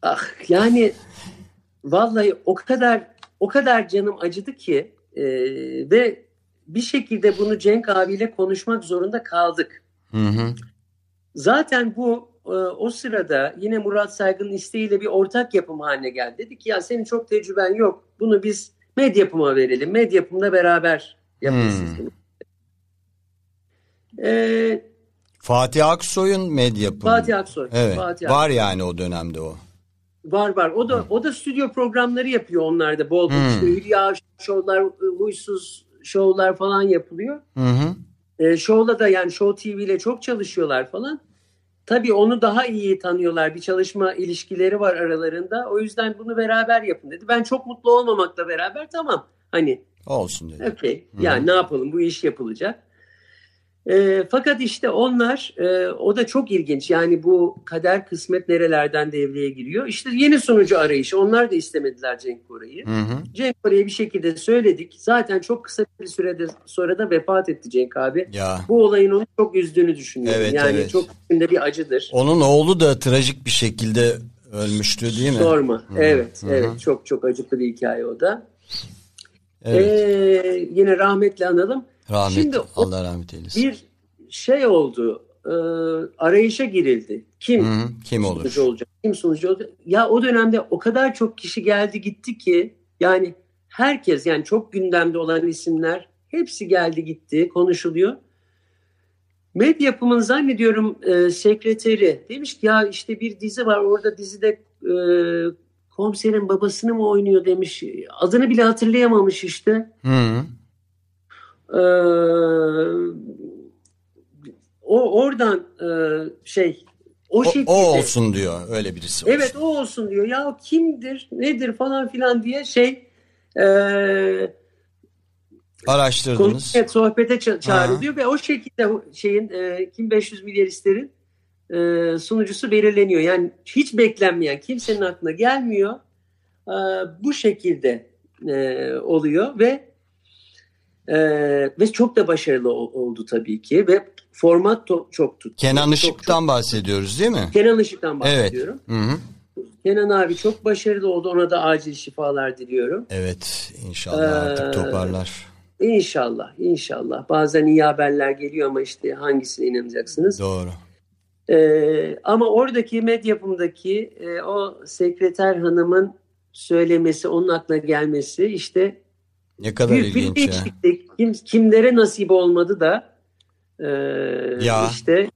Ah yani vallahi o kadar o kadar canım acıdı ki e, ve bir şekilde bunu Cenk abiyle konuşmak zorunda kaldık. Hı hı. Zaten bu e, o sırada yine Murat Saygın'ın isteğiyle bir ortak yapım haline geldi. Dedik ya senin çok tecrüben yok. Bunu biz medyapıma verelim. Medyapımla beraber yapılsın. Hmm. Ee, Fatih Aksoy'un medya Fatih Aksoy. Evet. Fatih Aksoy. Var yani o dönemde o. Var var. O da o da stüdyo programları yapıyor onlarda. Bol bol Hmm. işte Hülya şovlar, huysuz şovlar falan yapılıyor. Hı hı. E, Show'la da yani Show TV ile çok çalışıyorlar falan. Tabii onu daha iyi tanıyorlar. Bir çalışma ilişkileri var aralarında. O yüzden bunu beraber yapın dedi. Ben çok mutlu olmamakla beraber tamam. Hani Olsun dedi. okey yani ne yapalım bu iş yapılacak. E, fakat işte onlar e, o da çok ilginç. Yani bu kader kısmet nerelerden devreye giriyor. İşte yeni sunucu arayışı. Onlar da istemediler Cenk Koray'ı. Cenk Koray'a bir şekilde söyledik. Zaten çok kısa bir sürede sonra da vefat etti Cenk abi. Ya. Bu olayın onu çok üzdüğünü düşünüyorum. Evet, yani evet. çok içinde bir acıdır. Onun oğlu da trajik bir şekilde ölmüştü değil mi? Sorma. Hı, Evet, hı hı. evet. Çok çok acıklı bir hikaye o da. Evet. Ee, yine rahmetle analım. Rahmet. şimdi Allah rahmet eylesin. Bir şey oldu. e, arayışa girildi. Kim Hı hı. Kim olur? sunucu olacak? Kim sunucu olacak? Ya o dönemde o kadar çok kişi geldi gitti ki yani herkes yani çok gündemde olan isimler hepsi geldi gitti konuşuluyor. Medya yapımın zannediyorum e, sekreteri demiş ki ya işte bir dizi var orada dizide e, komiserin babasını mı oynuyor demiş. Adını bile hatırlayamamış işte. Hı Ee, o oradan e, şey o, O, şekilde o olsun diyor. Öyle birisi olsun. evet o olsun diyor ya kimdir nedir falan filan diye şey e, Araştırdınız. konuşmaya sohbete ça- çağrılıyor Aha. ve o şekilde şeyin e, kim 500 milyaristlerin e, sunucusu belirleniyor. Yani hiç beklenmeyen kimsenin aklına gelmiyor. E, bu şekilde e, oluyor ve e, ve çok da başarılı ol- oldu tabii ki ve format çok tuttu. Kenan Işık'tan bahsediyoruz değil mi? Kenan Işık'tan Evet. bahsediyorum. Hı hı. Kenan abi çok başarılı oldu. Ona da acil şifalar diliyorum. Evet. İnşallah artık Ee, toparlar. İnşallah, inşallah. Bazen iyi haberler geliyor ama işte hangisine inanacaksınız? Doğru. Ee, ama oradaki medyapımdaki e, o sekreter hanımın söylemesi, onun aklına gelmesi işte Ne kadar bir, bir ilginç ya. değişiklik. Kim, kimlere nasip olmadı da e, Ya. işte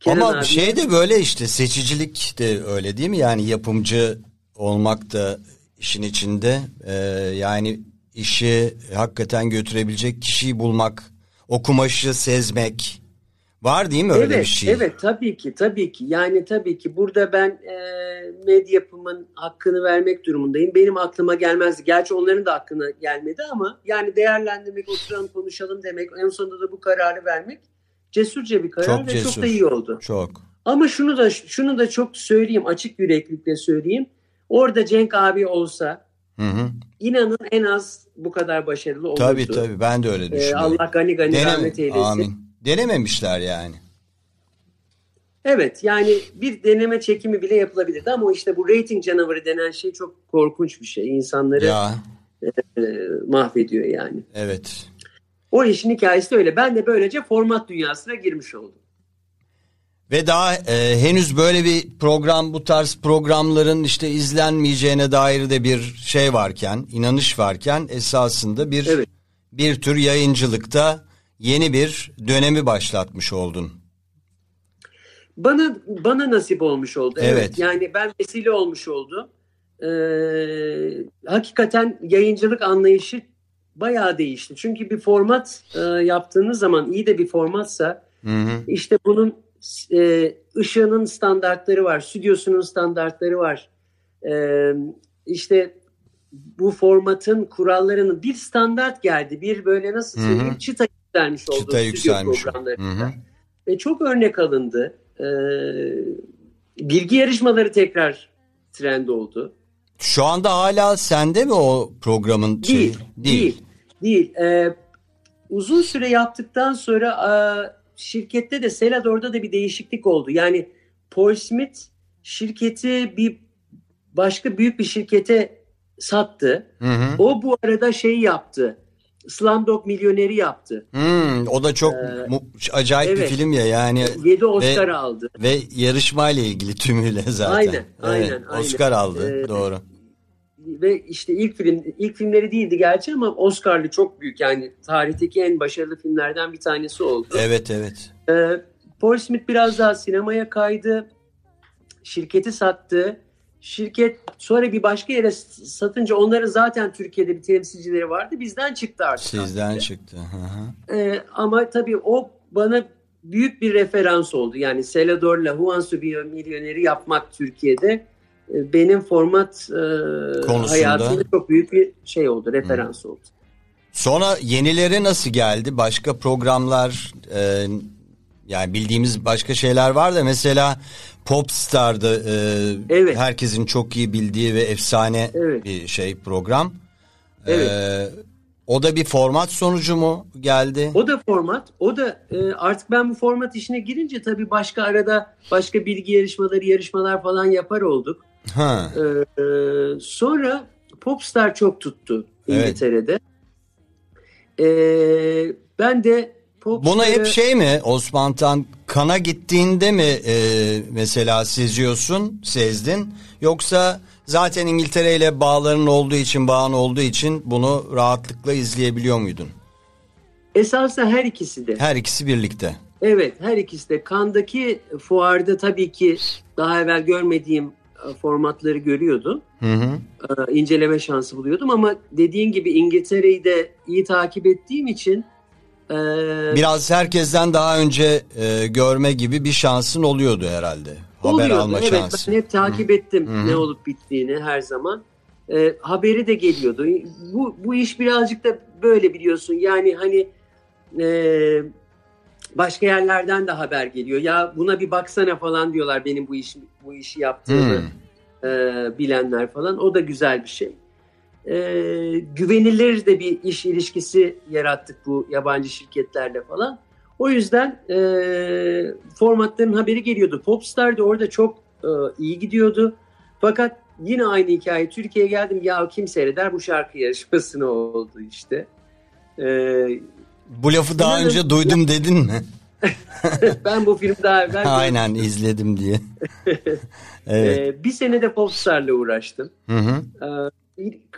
Kenan Ama abi- şey de böyle işte seçicilik de öyle değil mi? Yani yapımcı olmak da işin içinde. Ee, yani işi hakikaten götürebilecek kişiyi bulmak, o kumaşı sezmek. Var değil mi öyle evet, bir şey? Evet tabii ki tabii ki yani tabii ki burada ben e, medya yapımın hakkını vermek durumundayım. Benim aklıma gelmezdi. Gerçi onların da aklına gelmedi ama yani değerlendirmek, oturalım konuşalım demek en sonunda da bu kararı vermek cesurca bir karar Çok ve cesur. çok da iyi oldu. Çok. Ama şunu da şunu da çok söyleyeyim açık yüreklilikle söyleyeyim. Orada Cenk abi olsa Hı hı. inanın en az bu kadar başarılı olurdu. Tabii tabii ben de öyle Ee, düşünüyorum. Allah gani gani Deneme- rahmet eylesin. Amin. Denememişler yani. Evet yani bir deneme çekimi bile yapılabilirdi ama işte bu rating canavarı denen şey çok korkunç bir şey. İnsanları Ya e, mahvediyor yani. evet. O işin hikayesi öyle. Ben de böylece format dünyasına girmiş oldum. Ve daha e, henüz böyle bir program bu tarz programların işte izlenmeyeceğine dair de bir şey varken, inanış varken esasında bir Evet. bir tür yayıncılıkta yeni bir dönemi başlatmış oldun. Bana bana nasip olmuş oldu. Evet. Evet. Yani ben vesile olmuş oldu. Ee, hakikaten yayıncılık anlayışı bayağı değişti. Çünkü bir format e, yaptığınız zaman iyi de bir formatsa Hı hı. İşte bunun e, ışığının standartları var, stüdyosunun standartları var. E, işte bu formatın kurallarının bir standart geldi. Bir böyle nasıl Hı hı. söyleyeyim çıta yükselmiş oldu. Çıta yükselmiş. programlarında. Ve çok örnek alındı. Ee, bilgi yarışmaları tekrar trend oldu. Şu anda hala sende mi o programın şeyi? Değil, değil, değil. Ee, uzun süre yaptıktan sonra e, şirkette de Selador'da da bir değişiklik oldu. Yani Paul Smith şirketi bir başka büyük bir şirkete sattı. Hı hı. O bu arada şey yaptı. Slumdog Milyoneri yaptı. Hmm, o da çok Ee, acayip bir evet. film ya yani 7 Oscar aldı. ve yarışmayla ilgili tümüyle zaten. Aynen, Evet, aynen, aynen. Oscar aldı Ee, doğru. Ve işte ilk film ilk filmleri değildi gerçi ama Oscar'lı çok büyük yani tarihteki en başarılı filmlerden bir tanesi oldu. Evet evet. Ee, Paul Smith biraz daha sinemaya kaydı. Şirketi sattı. Şirket sonra bir başka yere satınca onların zaten Türkiye'de bir temsilcileri vardı. Bizden çıktı artık. Sizden çıktı. Hı hı. Ee, ama tabii o bana büyük bir referans oldu. Yani Selador'la be a Millionaire'i yapmak Türkiye'de e, benim format e, Konusunda. hayatımda çok büyük bir şey oldu, referans oldu. Sonra yenileri nasıl geldi? Başka programlar e, yani bildiğimiz başka şeyler var da mesela Popstar'dı e, Evet. herkesin çok iyi bildiği ve efsane Evet. bir şey program. Evet. E, o da bir format sonucu mu geldi? O da format. O da e, artık ben bu format işine girince tabii başka arada başka bilgi yarışmaları, yarışmalar falan yapar olduk. Ha. E, e, sonra Popstar çok tuttu Evet. İngiltere'de. E, ben de Popstar'ı... Buna hep şey mi Osman Tan kana gittiğinde mi e, mesela seziyorsun, sezdin yoksa zaten İngiltere ile bağların olduğu için, bağın olduğu için bunu rahatlıkla izleyebiliyor muydun? Esasında her ikisi de. Her ikisi birlikte. Evet her ikisi de. Kandaki fuarda tabii ki daha evvel görmediğim e, formatları görüyordum. Hı hı. E, inceleme şansı buluyordum ama dediğin gibi İngiltere'yi de iyi takip ettiğim için e, Biraz herkesten daha önce e, görme gibi bir şansın oluyordu herhalde. Haber oluyordu. alma evet, şansı. Ben hep takip ettim Hı hı. ne olup bittiğini her zaman. E, haberi de geliyordu. Bu, bu iş birazcık da böyle biliyorsun. Yani hani e, başka yerlerden de haber geliyor. Ya buna bir baksana falan diyorlar benim bu iş bu işi yaptığımı Hmm. e, bilenler falan. O da güzel bir şey. E, güvenilir de bir iş ilişkisi yarattık bu yabancı şirketlerle falan. O yüzden e, formatların haberi geliyordu. Popstar da orada çok e, iyi gidiyordu. Fakat yine aynı hikaye. Türkiye'ye geldim ya kim seyreder bu şarkı yarışmasını oldu işte. E, Bu lafı daha önce duydum dedin mi? ben bu filmi daha evvel Aynen izledim diye. evet. e, bir sene de Popstar'la uğraştım. Hı hı. Ee,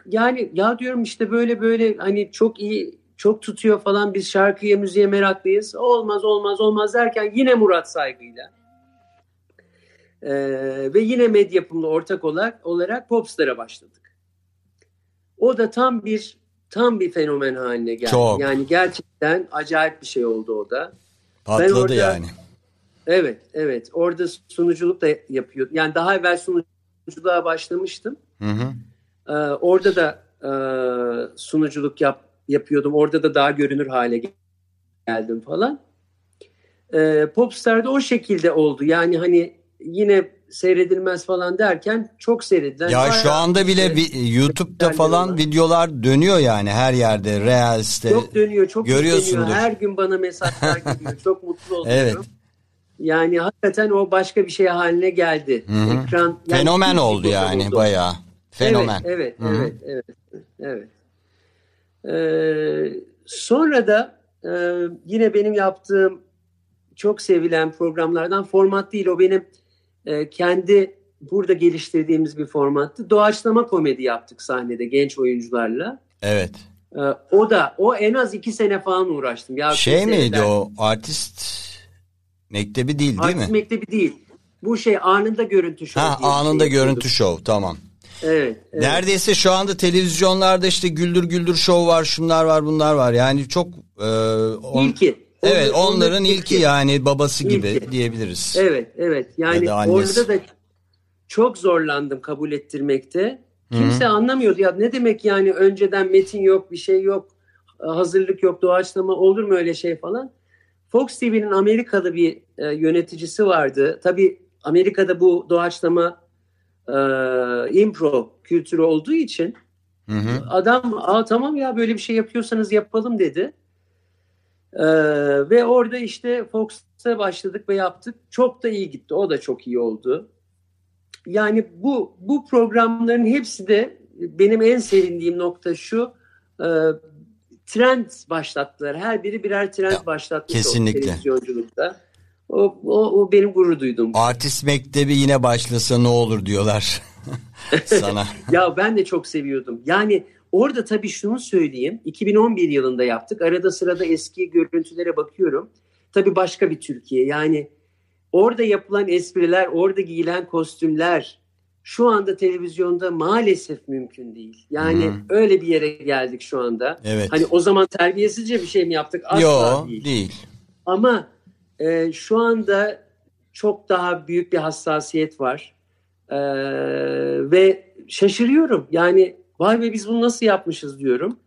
yani ya diyorum işte böyle böyle hani çok iyi çok tutuyor falan biz şarkıya müziğe meraklıyız. Olmaz olmaz olmaz derken yine Murat Saygı'yla ee, ve yine Medyapım'la ortak olarak olarak Popstar'a başladık. O da tam bir tam bir fenomen haline geldi. Çok. Yani gerçekten acayip bir şey oldu o da. Patladı orada- yani. Evet, evet. Orada sunuculuk da yapıyor. Yani daha evvel sunuculuğa başlamıştım. Hı hı. Ee, orada da e, sunuculuk yap, yapıyordum. Orada da daha görünür hale gel- geldim falan. Ee, Popstar'da o şekilde oldu. Yani hani yine seyredilmez falan derken çok seyredilen. Ya şu anda bile bir YouTube'da falan diyorlar. videolar dönüyor yani her yerde Reels'te. çok dönüyor, çok görüyorsundur. izleniyor. Her gün bana mesajlar geliyor. Çok mutlu oluyorum. Evet. Yani hakikaten o başka bir şey haline geldi. Hı hı. Ekran yani Fenomen oldu yani oldu. bayağı. Fenomen. Evet, evet, Hı hı. evet, evet, evet. Ee, sonra da e, yine benim yaptığım çok sevilen programlardan format değil o benim e, kendi burada geliştirdiğimiz bir formattı. Doğaçlama komedi yaptık sahnede genç oyuncularla. Evet. Ee, o da o en az iki sene falan uğraştım. Ya Şey miydi eder- o artist mektebi değil değil Artist mi? mektebi değil. Bu şey anında görüntü şovu. Ha anında şey görüntü şov tamam. Evet. evet. Neredeyse şu anda televizyonlarda işte güldür güldür şov var şunlar var bunlar var yani çok e, on- İlki. Evet Onların- onların ilki yani babası gibi İlki. diyebiliriz. Evet, evet. Ya Yani da annesi. orada da çok zorlandım kabul ettirmekte. Kimse anlamıyordu ya ne demek yani önceden metin yok, bir şey yok. hazırlık yok, doğaçlama olur mu öyle şey falan. Fox TV'nin Amerika'da bir e, yöneticisi vardı. Tabii Amerika'da bu doğaçlama e, impro kültürü olduğu için Hı hı. adam Aa, tamam ya böyle bir şey yapıyorsanız yapalım dedi. E, ve orada işte Fox'ta başladık ve yaptık. Çok da iyi gitti. O da çok iyi oldu. Yani bu bu programların hepsi de benim en sevindiğim nokta şu. E, trend başlattılar. Her biri birer trend Ya, başlattı. kesinlikle. Televizyonculukta. O, o, o benim gurur duyduğum. Artist mektebi yine başlasa ne olur diyorlar sana. Ya ben de çok seviyordum. Yani orada tabii şunu söyleyeyim. 2011 yılında yaptık. Arada sırada eski görüntülere bakıyorum. Tabii başka bir Türkiye. Yani orada yapılan espriler, orada giyilen kostümler şu anda televizyonda maalesef mümkün değil. Yani Hı. öyle bir yere geldik şu anda. Evet. Hani o zaman terbiyesizce bir şey mi yaptık? Asla Yo değil. değil. Ama e, şu anda çok daha büyük bir hassasiyet var. E, ve şaşırıyorum. Yani vay be biz bunu nasıl yapmışız diyorum.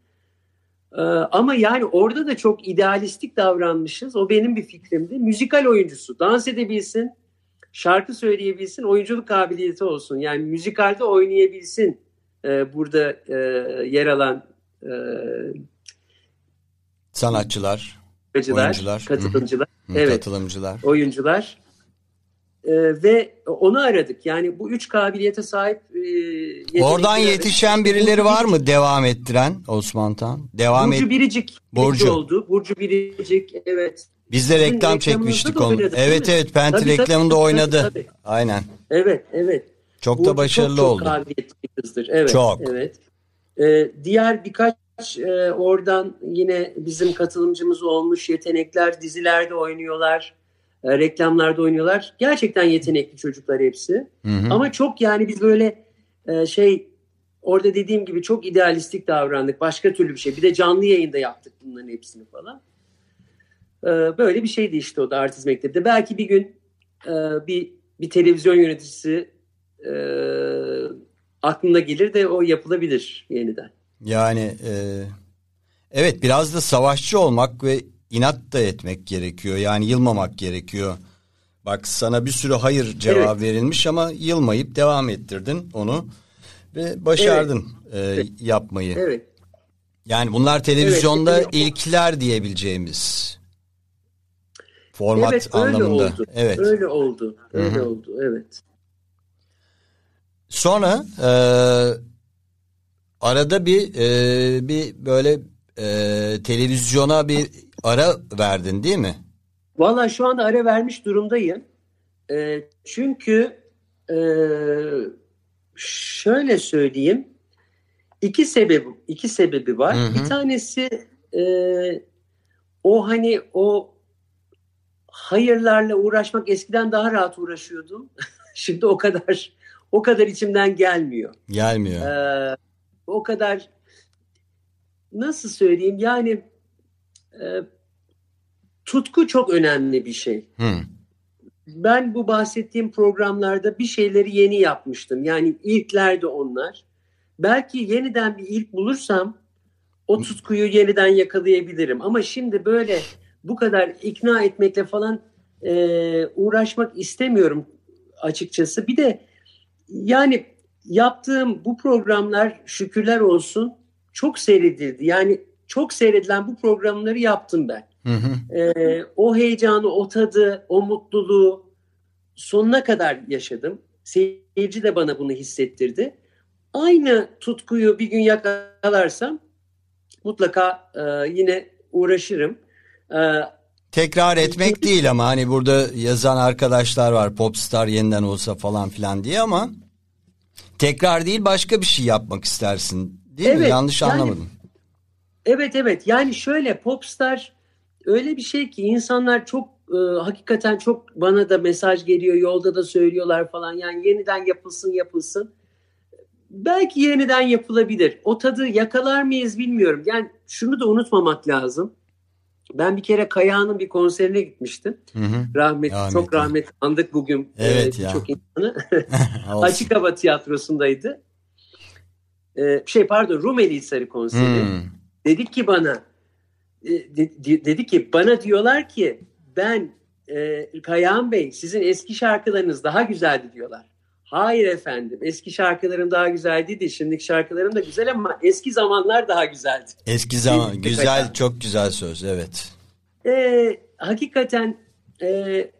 E, ama yani orada da çok idealistik davranmışız. O benim bir fikrimdi. Müzikal oyuncusu. Dans edebilsin, şarkı söyleyebilsin, oyunculuk kabiliyeti olsun. Yani müzikalde oynayabilsin. E, burada e, yer alan e, Sanatçılar, oyuncular, Oyuncular. katılımcılar. hı, Evet. katılımcılar. oyuncular Ee, ve onu aradık. Yani bu üç kabiliyete sahip e, Oradan aradık. yetişen birileri var mı devam ettiren Osman Tan? Devam Burcu et. Biricik Burcu. Oldu. Burcu Biricik evet. Biz de reklam çekmiştik onu. oynadı, değil Evet evet Penti Tabii, reklamında tabii, oynadı. tabii. Aynen. Evet evet. Çok Burcu da başarılı çok, oldu. Çok kabiliyetli kızdır. Evet. Çok. Evet. Ee, diğer birkaç e, oradan yine bizim katılımcımız olmuş yetenekler dizilerde oynuyorlar. e, reklamlarda oynuyorlar. Gerçekten yetenekli çocuklar hepsi. Hı hı. Ama çok yani biz böyle e, şey orada dediğim gibi çok idealistik davrandık. Başka türlü bir şey. Bir de canlı yayında yaptık bunların hepsini falan. E, böyle bir şeydi işte o da artist mektepte. Belki bir gün e, bir bir televizyon yöneticisi e, aklına gelir de o yapılabilir yeniden. Yani e, evet biraz da savaşçı olmak ve inat da etmek gerekiyor. Yani yılmamak gerekiyor. Bak sana bir sürü hayır cevap verilmiş ama yılmayıp devam ettirdin onu ve başardın e, yapmayı. Evet. Yani bunlar televizyonda Evet, evet. ilkler diyebileceğimiz format evet öyle anlamında. oldu. Evet. Öyle oldu. Öyle Hı hı. oldu. Evet. Sonra e, arada bir e, bir böyle e, televizyona bir ara verdin değil mi? Valla şu anda ara vermiş durumdayım. E, çünkü e, şöyle söyleyeyim. iki sebebi iki sebebi var. Hı hı. Bir tanesi e, o hani o hayırlarla uğraşmak eskiden daha rahat uğraşıyordum. Şimdi o kadar o kadar içimden gelmiyor. Gelmiyor. Ee, o kadar nasıl söyleyeyim yani e, tutku çok önemli bir şey. Hı. Ben bu bahsettiğim programlarda bir şeyleri yeni yapmıştım. Yani ilklerde onlar. Belki yeniden bir ilk bulursam o tutkuyu yeniden yakalayabilirim. Ama şimdi böyle bu kadar ikna etmekle falan e, uğraşmak istemiyorum açıkçası. Bir de yani yaptığım bu programlar şükürler olsun çok seyredildi. Yani çok seyredilen bu programları yaptım ben. Hı hı. Ee, o heyecanı, o tadı, o mutluluğu sonuna kadar yaşadım. Seyirci de bana bunu hissettirdi. Aynı tutkuyu bir gün yakalarsam mutlaka e, yine uğraşırım. E, Tekrar etmek değil ama hani burada yazan arkadaşlar var popstar yeniden olsa falan filan diye ama tekrar değil başka bir şey yapmak istersin değil mi? Evet, Yanlış yani- anlamadım. Evet evet yani şöyle popstar öyle bir şey ki insanlar çok e, hakikaten çok bana da mesaj geliyor yolda da söylüyorlar falan yani yeniden yapılsın yapılsın. Belki yeniden yapılabilir. O tadı yakalar mıyız bilmiyorum. Yani şunu da unutmamak lazım. Ben bir kere Kayağan'ın bir konserine gitmiştim. Hı hı. Rahmet, Rahmetli. çok rahmet andık bugün Evet e, birçok insanı. Açık Hava Tiyatrosu'ndaydı. E, şey pardon Rumeli Hisarı konseri. Hmm. Dedik ki bana e, dedi ki bana diyorlar ki ben e, Kayahan Bey sizin eski şarkılarınız daha güzeldi diyorlar. Hayır efendim eski şarkılarım daha güzel değil. Şimdiki şarkılarım da güzel ama eski zamanlar daha güzeldi. Eski zaman güzel çok güzel söz evet. E, hakikaten e,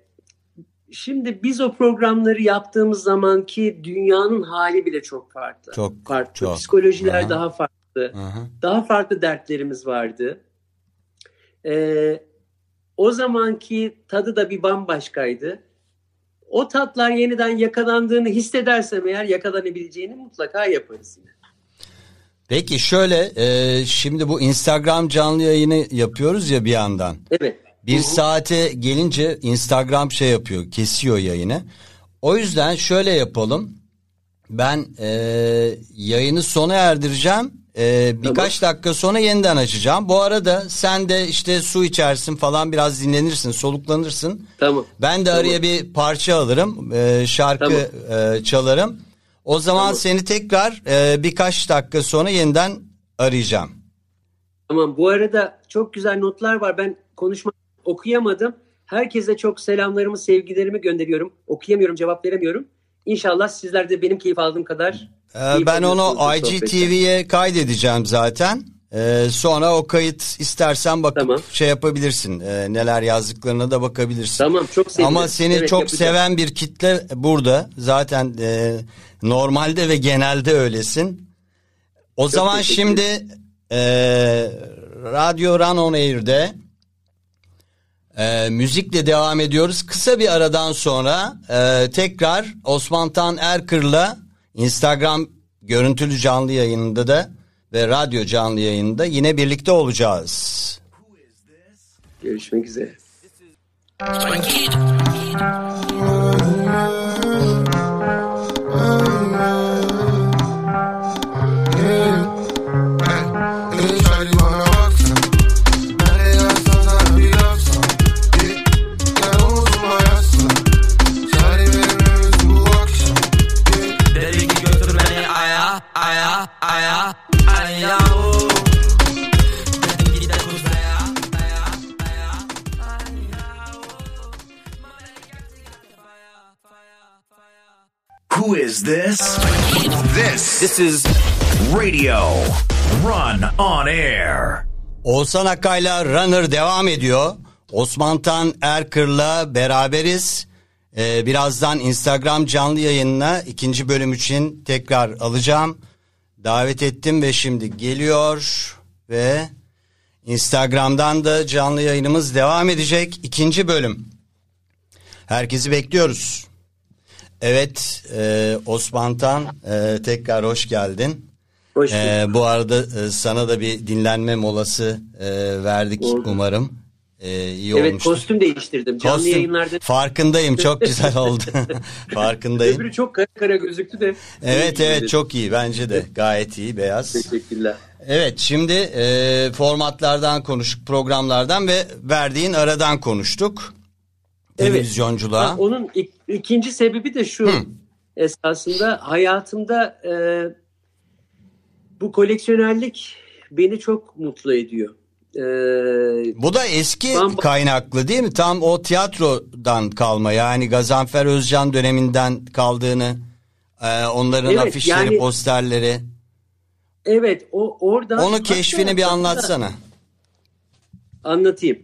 şimdi biz o programları yaptığımız zamanki dünyanın hali bile çok farklı. Çok farklı. Çok. Psikolojiler Aha. daha farklı. Aha. Daha farklı dertlerimiz vardı. Ee, o zamanki tadı da bir bambaşkaydı. O tatlar yeniden yakalandığını hissedersem eğer yakalanabileceğini mutlaka yaparız yine. Peki şöyle e, şimdi bu Instagram canlı yayını yapıyoruz ya bir yandan. Evet. Bir saate gelince Instagram şey yapıyor kesiyor yayını. O yüzden şöyle yapalım. Ben e, yayını sona erdireceğim. E, birkaç dakika sonra yeniden açacağım. Bu arada sen de işte su içersin falan biraz dinlenirsin soluklanırsın. Tamam. Ben de Tamam. araya bir parça alırım e, şarkı e, çalarım. O zaman Tamam. seni tekrar e, birkaç dakika sonra yeniden arayacağım. Tamam. Bu arada çok güzel notlar var. Ben konuşma okuyamadım. Herkese çok selamlarımı, sevgilerimi gönderiyorum. Okuyamıyorum, cevap veremiyorum. İnşallah sizler de benim keyif aldığım kadar Ee, ben onu. IGTV'ye kaydedeceğim zaten. Ee, sonra o kayıt istersen bakıp Tamam. şey yapabilirsin. Ee, neler yazdıklarına da bakabilirsin. Tamam çok sevinirim. Ama seni Evet, çok yapacağım. seven bir kitle burada. Zaten e, normalde ve genelde öylesin. O zaman teşekkür şimdi e, Radyo Run On Air'de e, müzikle devam ediyoruz. Kısa bir aradan sonra e, tekrar Osman Tan Erkır'la Instagram görüntülü canlı yayınında da ve radyo canlı yayında yine birlikte olacağız. Görüşmek üzere. Shawty is this? This this is Radio Run on Air. Oğuzhan Akay'la Runner devam ediyor. Osman Tan Erkır'la beraberiz. Ee, birazdan Instagram canlı yayınına ikinci bölüm için tekrar alacağım. Davet ettim ve şimdi geliyor ve Instagram'dan da canlı yayınımız devam edecek. ikinci bölüm. Herkesi bekliyoruz. Evet e, Osman Tan e, tekrar hoş geldin. Hoş bulduk. Ee, bu arada e, sana da bir dinlenme molası e, verdik Oldu. umarım. Ee, iyi evet olmuştur. kostüm değiştirdim. Canlı Kostüm. yayınlarda Farkındayım çok güzel oldu. Farkındayım. öbürü çok kara kara gözüktü de. Evet evet çok iyi bence de gayet iyi beyaz. Teşekkürler. Evet şimdi e, formatlardan konuştuk programlardan ve verdiğin aradan konuştuk. Evet. Televizyonculuğa. Ha, onun ik- ikinci sebebi de şu. Hı. Esasında hayatımda e, bu koleksiyonerlik beni çok mutlu ediyor. E, Bu da eski Bamba- kaynaklı değil mi? Tam o tiyatrodan kalma yani Gazanfer Özcan döneminden kaldığını e, onların Evet, afişleri, yani- posterleri. evet o oradan Onu keşfini bir anlatsana. Anlatayım.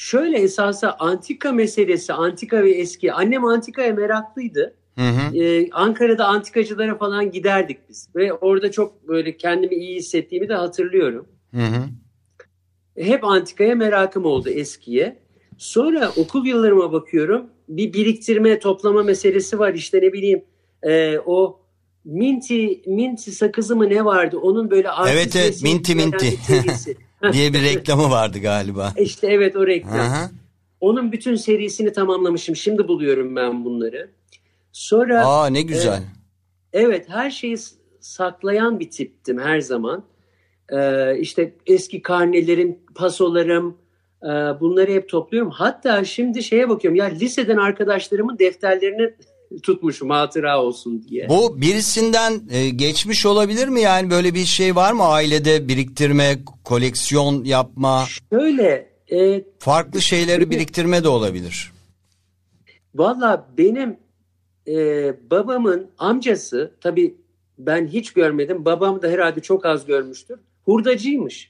Şöyle esasa antika meselesi, antika ve eski. Annem antikaya meraklıydı. Hı hı. Ee, Ankara'da antikacılara falan giderdik biz. Ve orada çok böyle kendimi iyi hissettiğimi de hatırlıyorum. Hı hı. Hep antikaya merakım oldu eskiye. Sonra okul yıllarıma bakıyorum. Bir biriktirme, toplama meselesi var. İşte ne bileyim e, o Minti, Minti sakızı mı ne vardı? Onun böyle Evet, evet, Minti, Minti. diye bir reklamı vardı galiba. İşte evet o reklam. Hı. Onun bütün serisini tamamlamışım. Şimdi buluyorum ben bunları. Sonra Aa ne güzel. evet her şeyi saklayan bir tiptim her zaman. Ee, işte eski karnelerim, pasolarım e, bunları hep topluyorum. Hatta şimdi şeye bakıyorum ya liseden arkadaşlarımın defterlerini tutmuşum hatıra olsun diye. Bu birisinden e, geçmiş olabilir mi? Yani böyle bir şey var mı ailede biriktirme, koleksiyon yapma, Şöyle e, farklı şeyleri biriktirme de olabilir. Valla benim e, babamın amcası tabii ben hiç görmedim. Babam da herhalde çok az görmüştür. Hurdacıymış.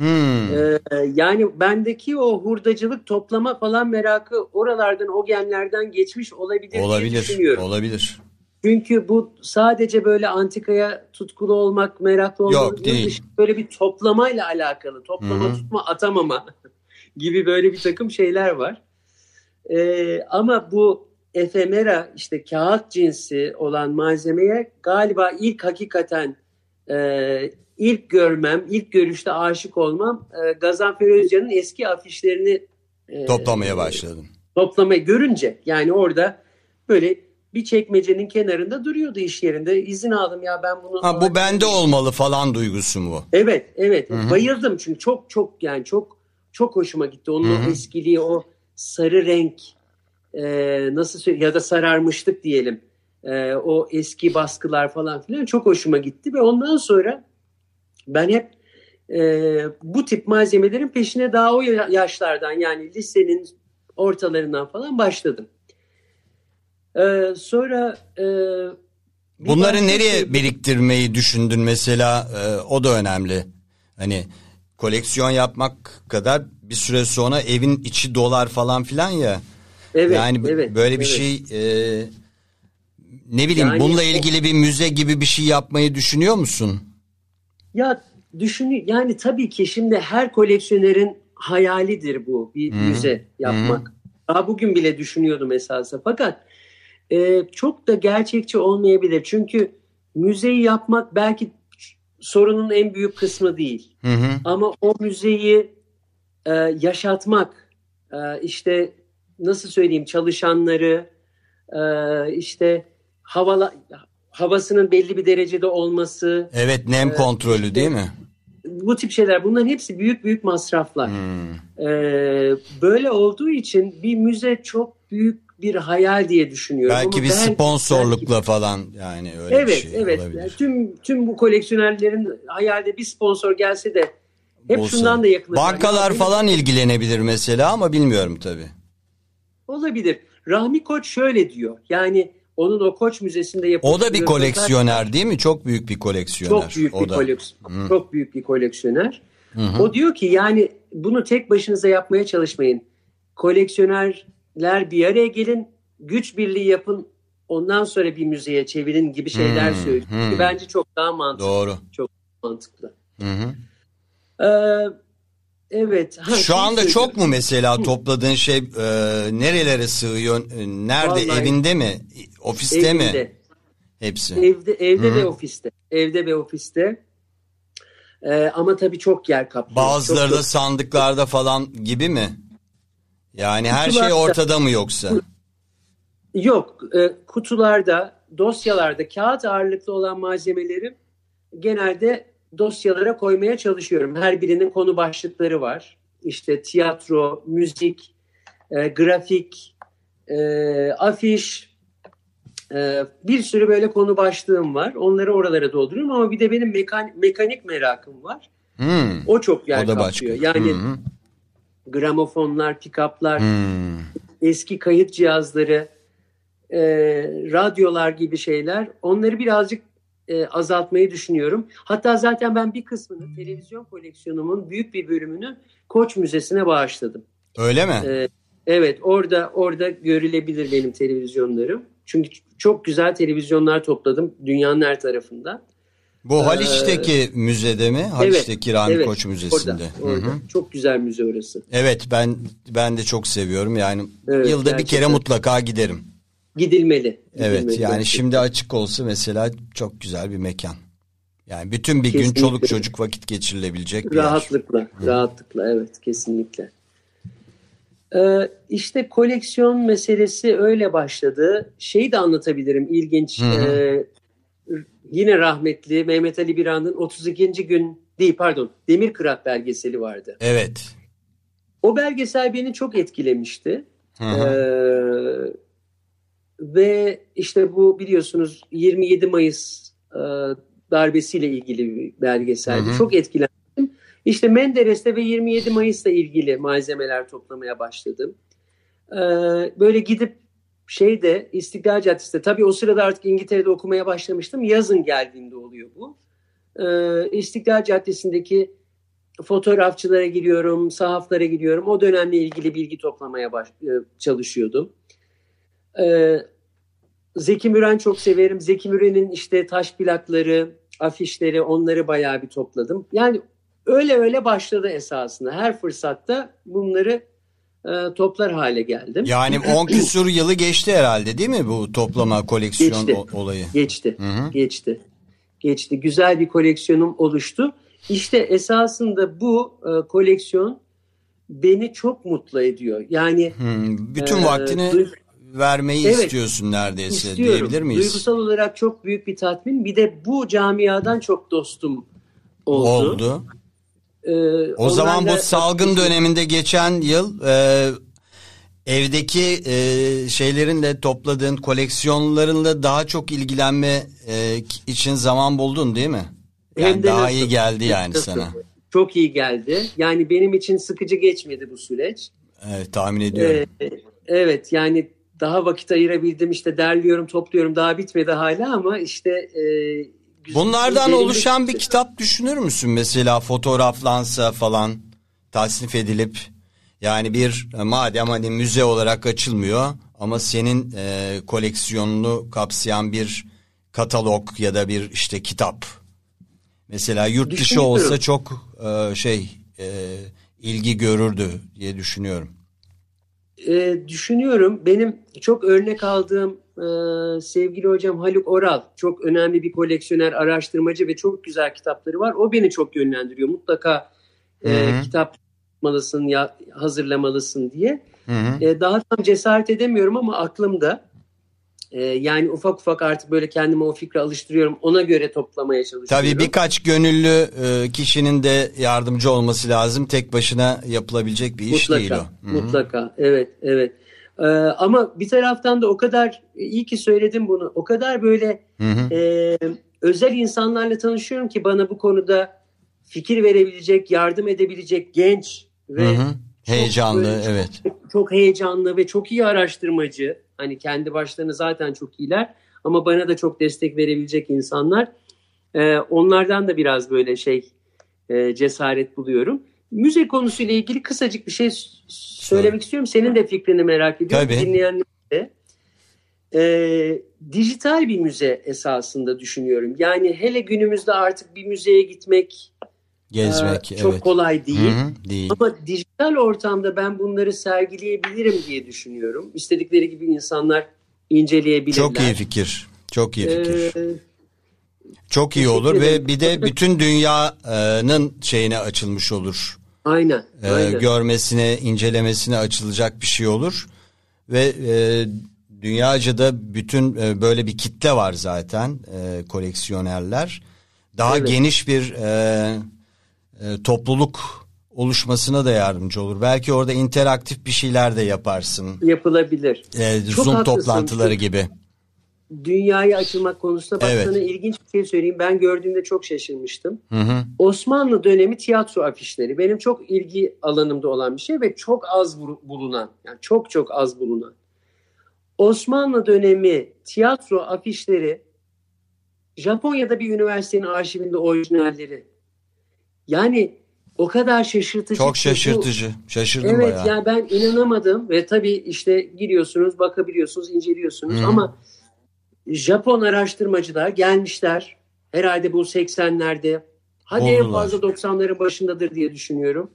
Hmm. E, yani bendeki o hurdacılık toplama falan merakı oralardan o genlerden geçmiş olabilir, diye Olabilir, düşünüyorum. olabilir. Çünkü bu sadece böyle antikaya tutkulu olmak, meraklı olmak Yok, değil. böyle bir toplamayla alakalı. Toplama, Hı hı. tutma, atamama gibi böyle bir takım şeyler var. Ee, ama bu efemera işte kağıt cinsi olan malzemeye galiba ilk hakikaten e, ilk görmem, ilk görüşte aşık olmam e, Gazanfer Özcan'ın eski afişlerini e, Toplamaya başladım. toplamayı görünce yani orada böyle bir çekmecenin kenarında duruyordu iş yerinde. İzin aldım ya ben bunu Ha bu bende olmalı falan duygusu mu? Evet, evet. Hı hı. Bayıldım çünkü çok çok yani çok çok hoşuma gitti. Onun Hı hı. o eskiliği, o sarı renk e, nasıl söyleyeyim ya da sararmışlık diyelim. E, o eski baskılar falan filan çok hoşuma gitti ve ondan sonra ben hep e, bu tip malzemelerin peşine daha o ya- yaşlardan yani lisenin ortalarından falan başladım. E, sonra e, bir Bunları nereye şey- biriktirmeyi düşündün mesela? Ee, o da önemli. Hani koleksiyon yapmak kadar bir süre sonra evin içi dolar falan filan ya. Evet, yani evet, böyle bir evet. şey e, ne bileyim Yani bununla ilgili bir müze gibi bir şey yapmayı düşünüyor musun? Ya düşün yani tabii ki şimdi her koleksiyonerin hayalidir bu bir Hı. müze yapmak. Daha bugün bile düşünüyordum esasında. Fakat e, çok da gerçekçi olmayabilir. Çünkü müzeyi yapmak belki sorunun en büyük kısmı değil. Hı hı. Ama o müzeyi e, yaşatmak, e, işte nasıl söyleyeyim çalışanları, e, işte havala, havasının belli bir derecede olması, Evet nem Ee, kontrolü işte- değil mi? bu tip şeyler bunların hepsi büyük büyük masraflar. Hmm. Ee, böyle olduğu için bir müze çok büyük bir hayal diye düşünüyorum. Belki Ama bir belki- sponsorlukla falan yani öyle belki- bir evet şey evet. olabilir. Yani tüm tüm bu koleksiyonerlerin hayalde bir sponsor gelse de hep Olsa. şundan da yakınırlar. Bankalar falan ilgilenebilir mesela ama bilmiyorum tabii. olabilir. Rahmi Koç şöyle diyor. Yani onun o Koç Müzesi'nde yapılmış O da bir koleksiyoner değil mi? Çok büyük bir koleksiyoner. Çok büyük o bir da. koleksiyoner. Hı. Çok büyük bir koleksiyoner. Hı hı. O diyor ki yani bunu tek başınıza yapmaya çalışmayın. Koleksiyonerler bir araya gelin, güç birliği yapın, ondan sonra bir müzeye çevirin gibi şeyler Hmm, söylüyor. hmm. Bence çok daha mantıklı. Doğru. mantıklı. Hı hı. Ee, evet. Ha, Şu anda söyleyeceğim. çok mu mesela topladığın şey e, nerelere sığıyor? Nerede? Vallahi- Evinde mi? Ofiste mi? Evinde, Hepsi. evde, evde Hı ve hı. ofiste. Evde ve ofiste. Ee, ama tabii çok yer kaplıyor. Bazıları Çok- da sandıklarda falan gibi mi? Yani her şey Kutularda- ortada mı yoksa? Yok, e, kutularda, dosyalarda kağıt ağırlıklı olan malzemelerim genelde dosyalara koymaya çalışıyorum. Her birinin konu başlıkları var. İşte tiyatro, müzik, e, grafik, e, afiş, e, bir sürü böyle konu başlığım var. Onları oralara dolduruyorum ama bir de benim mekan- mekanik merakım var. Hmm. O çok yer O da başka. kaplıyor. Yani hı. gramofonlar, pick-up'lar, Hmm. eski kayıt cihazları, e, radyolar gibi şeyler onları birazcık e, azaltmayı düşünüyorum. Hatta zaten ben bir kısmını televizyon koleksiyonumun büyük bir bölümünü Koç Müzesi'ne bağışladım. Öyle mi? E, evet orada orada görülebilir benim televizyonlarım. Çünkü çok güzel televizyonlar topladım dünyanın her tarafından. Bu Haliç'teki müzede mi? Haliç'teki Rami evet, Koç Müzesi'nde. Orada, orada. Hı hı. Çok güzel müze orası. Evet ben ben de çok seviyorum. Yani Evet, yılda bir kere gerçekten. mutlaka giderim. Gidilmeli. Evet gidilmeli yani gerçekten. şimdi açık olsa mesela çok güzel bir mekan. Yani bütün bir gün Kesinlikle. çoluk çocuk vakit geçirilebilecek bir yer. Rahatlıkla, rahatlıkla evet kesinlikle. Ee, işte koleksiyon meselesi öyle başladı. Şeyi de anlatabilirim ilginç. Hı hı. Ee, yine rahmetli Mehmet Ali Birand'ın 32. gün değil pardon Demir Kırat belgeseli vardı. Evet. O belgesel beni çok etkilemişti. Hı hı. Ee, ve işte bu biliyorsunuz 27 Mayıs e, darbesiyle ilgili bir belgeseldi. Hı hı. Çok etkilendim. İşte Menderes'te ve 27 Mayıs'la ilgili malzemeler toplamaya başladım. E, böyle gidip şeyde İstiklal Caddesi'nde tabii o sırada artık İngiltere'de okumaya başlamıştım. Yazın geldiğinde oluyor bu. E, İstiklal Caddesi'ndeki fotoğrafçılara gidiyorum, sahaflara gidiyorum. O dönemle ilgili bilgi toplamaya baş, e, çalışıyordum. E, Zeki Müren çok severim. Zeki Müren'in işte taş plakları, afişleri onları bayağı bir topladım. Yani öyle öyle başladı esasında. Her fırsatta bunları e, toplar hale geldim. Yani 10 küsur yılı geçti herhalde değil mi bu toplama koleksiyon Geçti. olayı? Geçti. Hı hı. Geçti. Geçti. Güzel bir koleksiyonum oluştu. İşte esasında bu e, koleksiyon beni çok mutlu ediyor. Yani Hmm, bütün Ee, vaktini vermeyi Evet. istiyorsun neredeyse istiyorum. diyebilir miyiz? Duygusal olarak çok büyük bir tatmin. Bir de bu camiadan çok dostum oldu. Oldu. Ee, O zaman bu salgın döneminde geçen yıl e, evdeki e, şeylerinle topladığın koleksiyonlarınla daha çok ilgilenme e, için zaman buldun değil mi? Yani Hem de daha nasıl? iyi geldi yani Nasıl? sana. Çok iyi geldi. Yani benim için sıkıcı geçmedi bu süreç. Evet tahmin ediyorum. Ee, evet yani daha vakit ayırabildim işte derliyorum topluyorum daha bitmedi hala ama işte e, Bunlardan oluşan bir kitap düşünür müsün? Mesela fotoğraflansa falan tasnif edilip yani bir e, madem hani müze olarak açılmıyor ama senin e, koleksiyonunu kapsayan bir katalog ya da bir işte kitap. Mesela yurt dışı olsa çok e, şey e, ilgi görürdü diye düşünüyorum. E, düşünüyorum. Benim çok örnek aldığım e, sevgili hocam Haluk Oral çok önemli bir koleksiyoner araştırmacı ve çok güzel kitapları var o beni çok yönlendiriyor mutlaka e, kitap yapmalısın ya hazırlamalısın diye. E, daha tam cesaret edemiyorum ama aklımda E, yani ufak ufak artık böyle kendime o fikre alıştırıyorum ona göre toplamaya çalışıyorum. Tabii birkaç gönüllü e, kişinin de yardımcı olması lazım. Tek başına yapılabilecek bir iş mutlaka, değil o. Hı hı. Mutlaka. Evet, evet. Ee, ama bir taraftan da o kadar iyi ki söyledim bunu. O kadar böyle Hı hı. e, özel insanlarla tanışıyorum ki bana bu konuda fikir verebilecek, yardım edebilecek genç ve Hı hı. çok Heyecanlı böyle çok- evet. çok heyecanlı ve çok iyi araştırmacı. Hani kendi başlarına zaten çok iyiler ama bana da çok destek verebilecek insanlar. Ee, onlardan da biraz böyle şey e, cesaret buluyorum. Müze konusuyla ilgili kısacık bir şey söylemek istiyorum. Senin de fikrini merak ediyorum. Tabii. Dinleyenler de. Ee, dijital bir müze esasında düşünüyorum. Yani hele günümüzde artık bir müzeye gitmek Gezmek e, çok evet. kolay değil. Hı hı, değil. Ama dijital ortamda ben bunları sergileyebilirim diye düşünüyorum. İstedikleri gibi insanlar inceleyebilirler. Çok iyi fikir. Çok iyi fikir. Ee, Çok iyi olur ve bir de bütün dünyanın şeyine açılmış olur. Aynen. Ee, aynen. görmesine, incelemesine açılacak bir şey olur. Ve e, dünyaca da bütün e, böyle bir kitle var zaten e, koleksiyonerler. Daha Evet. geniş bir e, e, topluluk oluşmasına da yardımcı olur. Belki orada interaktif bir şeyler de yaparsın. Yapılabilir. E, Çok Zoom haklısın. toplantıları gibi. Dünyaya açılmak konusunda bak Evet. sana ilginç bir şey söyleyeyim. Ben gördüğümde çok şaşırmıştım. Hı hı. Osmanlı dönemi tiyatro afişleri benim çok ilgi alanımda olan bir şey ve çok az bulunan yani çok çok az bulunan. Osmanlı dönemi tiyatro afişleri Japonya'da bir üniversitenin arşivinde orijinalleri. Yani o kadar şaşırtıcı. Çok ki bu- şaşırtıcı. Şaşırdım Evet bayağı. yani ben inanamadım ve tabii işte giriyorsunuz, bakabiliyorsunuz, inceliyorsunuz Hı. ama Japon araştırmacılar gelmişler. Herhalde bu 80'lerde. Hadi en fazla 90'ların başındadır diye düşünüyorum.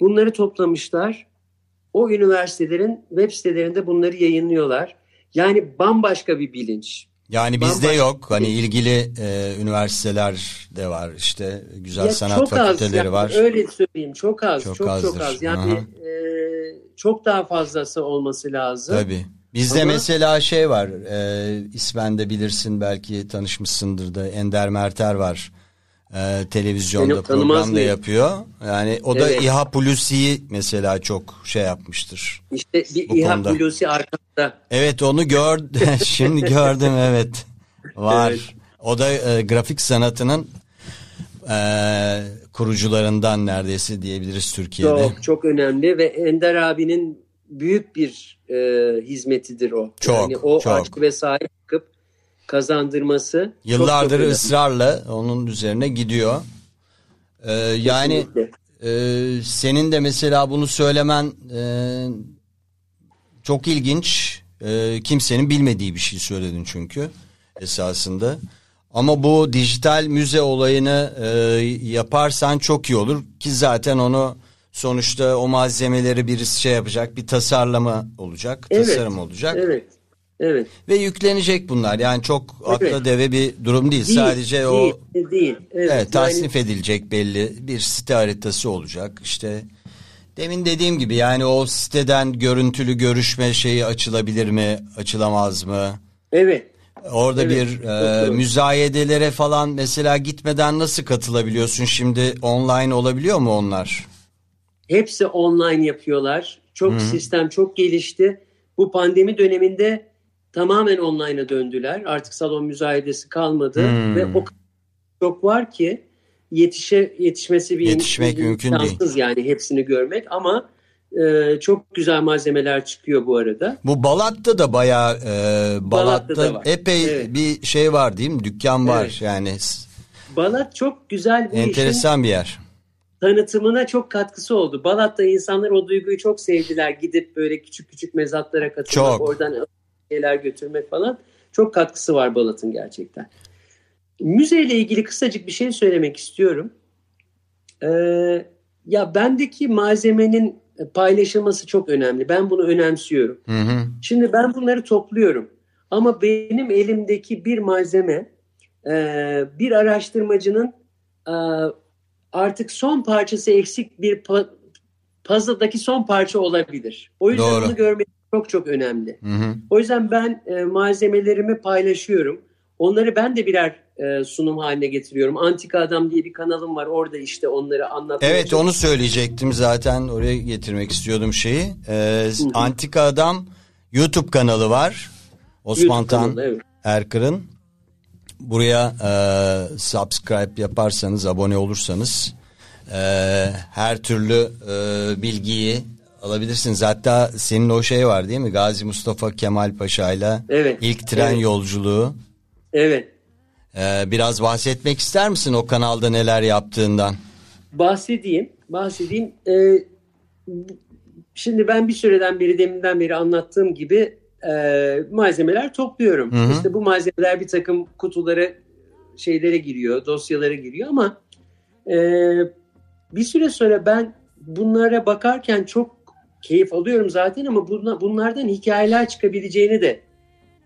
Bunları toplamışlar. O üniversitelerin web sitelerinde bunları yayınlıyorlar. Yani bambaşka bir bilinç. Yani bizde Bambaşka yok. Hani ilgili e, üniversiteler de var. İşte güzel Ya sanat çok az, fakülteleri yani var. Öyle söyleyeyim çok az, Çok çok çok, az. Yani Aha. e, çok daha fazlası olması lazım. Tabii. Bizde Ama- mesela şey var. E, ismen de bilirsin belki tanışmışsındır da Ender Merter var. e, televizyonda Beni tanımaz program da mıyım? yapıyor. Yani o da Evet. İHA Hulusi'yi mesela çok şey yapmıştır. İşte bir Bu İHA konuda. Hulusi arkamda. Evet onu gör şimdi gördüm evet. Var. Evet. O da e, grafik sanatının e, kurucularından neredeyse diyebiliriz Türkiye'de. Çok çok önemli ve Ender abinin büyük bir e, hizmetidir o. Çok, yani o çok. aşk ve sahip çıkıp kazandırması Yıllardır çok ısrarla onun üzerine gidiyor. E, yani e, senin de mesela bunu söylemen e, çok ilginç. E, kimsenin bilmediği bir şey söyledin çünkü esasında. Ama bu dijital müze olayını e, yaparsan çok iyi olur ki zaten onu sonuçta o malzemeleri birisi şey yapacak bir tasarlama olacak, Evet, tasarım olacak Evet. Evet. ve yüklenecek bunlar. Yani çok atla Evet. deve bir durum değil. Değil, Sadece o değil, değil. Evet, Evet, yani- tasnif edilecek belli bir site haritası olacak. İşte demin dediğim gibi yani o siteden görüntülü görüşme şeyi açılabilir mi, açılamaz mı? evet. Orada Evet, bir e, müzayedelere falan mesela gitmeden nasıl katılabiliyorsun? Şimdi online olabiliyor mu onlar? Hepsi online yapıyorlar. Çok sistem çok gelişti. Bu pandemi döneminde tamamen online'a döndüler. Artık salon müzayedesi kalmadı Hmm. ve o çok var ki yetişe yetişmesi bir Yetişmek bir mümkün değil. yani hepsini görmek ama e, çok güzel malzemeler çıkıyor bu arada. Bu Balat'ta da bayağı e, Balat'ta, Balat'ta da var. epey Evet. bir şey var değil mi? Dükkan var Evet. yani Balat çok güzel işin enteresan bir yer. Tanıtımına çok katkısı oldu. Balat'ta insanlar o duyguyu çok sevdiler. Gidip böyle küçük küçük mezatlara katılmak, Çok. oradan şeyler götürmek falan. Çok katkısı var Balat'ın gerçekten. Müzeyle ilgili kısacık bir şey söylemek istiyorum. Ee, ya bendeki malzemenin paylaşılması çok önemli. Ben bunu önemsiyorum. Hı hı. Şimdi ben bunları topluyorum. Ama benim elimdeki bir malzeme e, bir araştırmacının e, artık son parçası eksik bir pa- puzzle'daki son parça olabilir. O yüzden Doğru. bunu görmek çok çok önemli. Hı hı. O yüzden ben e, malzemelerimi paylaşıyorum. Onları ben de birer e, sunum haline getiriyorum. Antika Adam diye bir kanalım var. Orada işte onları anlatmaya Evet onu söyleyecektim zaten oraya getirmek istiyordum şeyi. Ee, Antika Adam YouTube kanalı var. Osman Tan evet. Erkır'ın. Buraya e, subscribe yaparsanız, abone olursanız e, her türlü e, bilgiyi alabilirsiniz. Hatta senin o şey var değil mi? Gazi Mustafa Kemal Paşa'yla Evet, ilk tren evet. yolculuğu. Evet. E, biraz bahsetmek ister misin o kanalda neler yaptığından? Bahsedeyim. Bahsedeyim. Ee, şimdi ben bir süreden beri deminden beri anlattığım gibi e, malzemeler topluyorum. Hı hı. İşte bu malzemeler bir takım kutulara şeylere giriyor, dosyalara giriyor ama e, bir süre sonra ben bunlara bakarken çok keyif alıyorum zaten ama bunla- bunlardan hikayeler çıkabileceğini de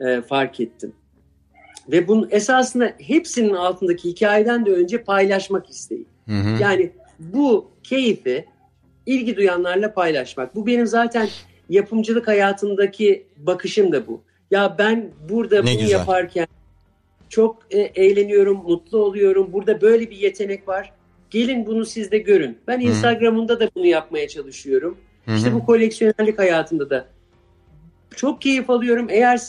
e, fark ettim. Ve bunun esasında hepsinin altındaki hikayeden de önce paylaşmak isteği. Hı hı. Yani bu keyfi ilgi duyanlarla paylaşmak. Bu benim zaten yapımcılık hayatındaki bakışım da bu. Ya ben burada Ne bunu güzel. yaparken çok e, eğleniyorum, mutlu oluyorum. Burada böyle bir yetenek var. Gelin bunu siz de görün. Ben Instagram'ımda da bunu yapmaya çalışıyorum. Hı İşte hı. bu koleksiyonerlik hayatında da çok keyif alıyorum. Eğer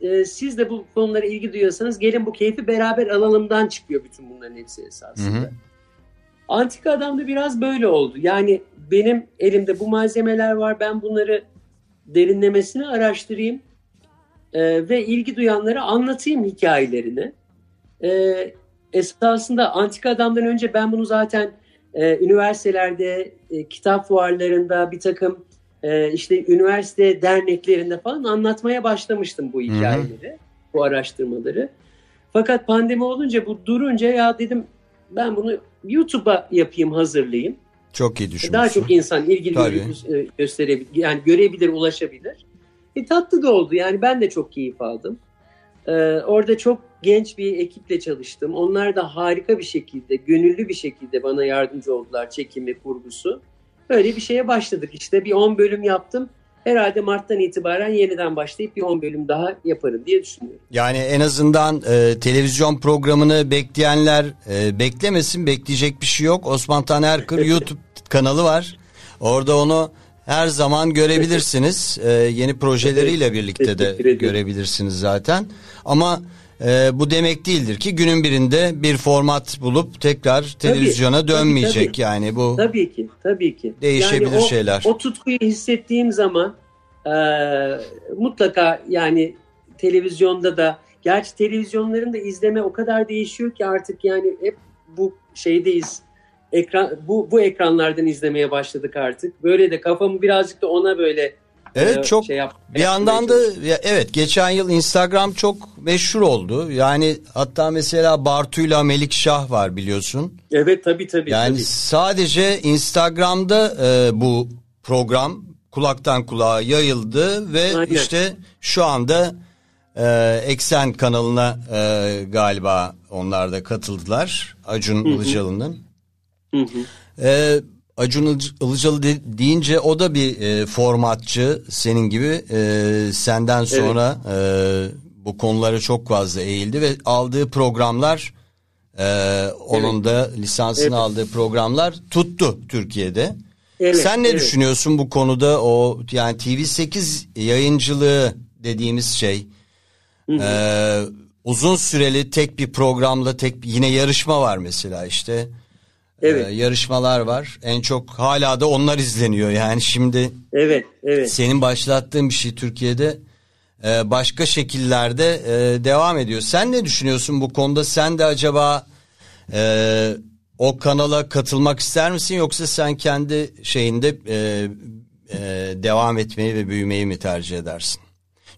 e, siz de bu konulara ilgi duyuyorsanız gelin bu keyfi beraber alalımdan çıkıyor bütün bunların hepsi esasında. Hı hı. Antika Adam'da biraz böyle oldu. Yani benim elimde bu malzemeler var. Ben bunları derinlemesine araştırayım e, ve ilgi duyanlara anlatayım hikayelerini. E, esasında Antika Adam'dan önce ben bunu zaten e, üniversitelerde, e, kitap fuarlarında, bir takım e, işte üniversite derneklerinde falan anlatmaya başlamıştım bu hikayeleri, bu araştırmaları. Fakat pandemi olunca bu durunca ya dedim ben bunu YouTube'a yapayım, hazırlayayım. Çok iyi düşünmüşsün. Daha çok insan ilgili Tabii. e, gösterebilir, yani görebilir, ulaşabilir. E, tatlı da oldu yani ben de çok keyif aldım. Ee, orada çok genç bir ekiple çalıştım. Onlar da harika bir şekilde, gönüllü bir şekilde bana yardımcı oldular çekimi, kurgusu. Öyle bir şeye başladık. İşte bir 10 bölüm yaptım. Herhalde Mart'tan itibaren yeniden başlayıp bir 10 bölüm daha yaparım diye düşünüyorum. Yani en azından e, televizyon programını bekleyenler e, beklemesin. Bekleyecek bir şey yok. Osman Tanerkır YouTube kanalı var. Orada onu her zaman görebilirsiniz. E, yeni projeleriyle birlikte de görebilirsiniz zaten. Ama e, bu demek değildir ki günün birinde bir format bulup tekrar televizyona tabii, dönmeyecek. tabii. Yani bu Tabii ki, tabii ki. Değişebilir yani o, şeyler. O tutkuyu hissettiğim zaman e, mutlaka yani televizyonda da, gerçi televizyonların da izleme o kadar değişiyor ki artık yani hep bu şeydeyiz. Ekran bu bu ekranlardan izlemeye başladık artık. Böyle de kafamı birazcık da ona böyle Evet e, çok şey yap- bir yandan yapmaya da ya, evet geçen yıl Instagram çok meşhur oldu. Yani hatta mesela Bartu'yla Melikşah var biliyorsun. Evet tabii tabii. Yani tabii. sadece Instagram'da e, bu program kulaktan kulağa yayıldı ve Aynen. işte şu anda e, Eksen kanalına e, galiba onlar da katıldılar. Acun Ilıcalı'nın. Hı hı. Ee, Acun Ilıc- Ilıcalı de- deyince o da bir e, formatçı senin gibi e, senden sonra e, bu konulara çok fazla eğildi ve aldığı programlar e, onun da lisansını Evet. aldığı programlar tuttu Türkiye'de. Evet, Sen ne evet. düşünüyorsun bu konuda o yani TV8 yayıncılığı dediğimiz şey e, uzun süreli tek bir programla tek yine yarışma var mesela işte. Evet. Ee, yarışmalar var. En çok hala da onlar izleniyor. Yani şimdi Evet, evet. senin başlattığın bir şey Türkiye'de e, başka şekillerde e, devam ediyor. Sen ne düşünüyorsun bu konuda? Sen de acaba e, o kanala katılmak ister misin yoksa sen kendi şeyinde e, e, devam etmeyi ve büyümeyi mi tercih edersin?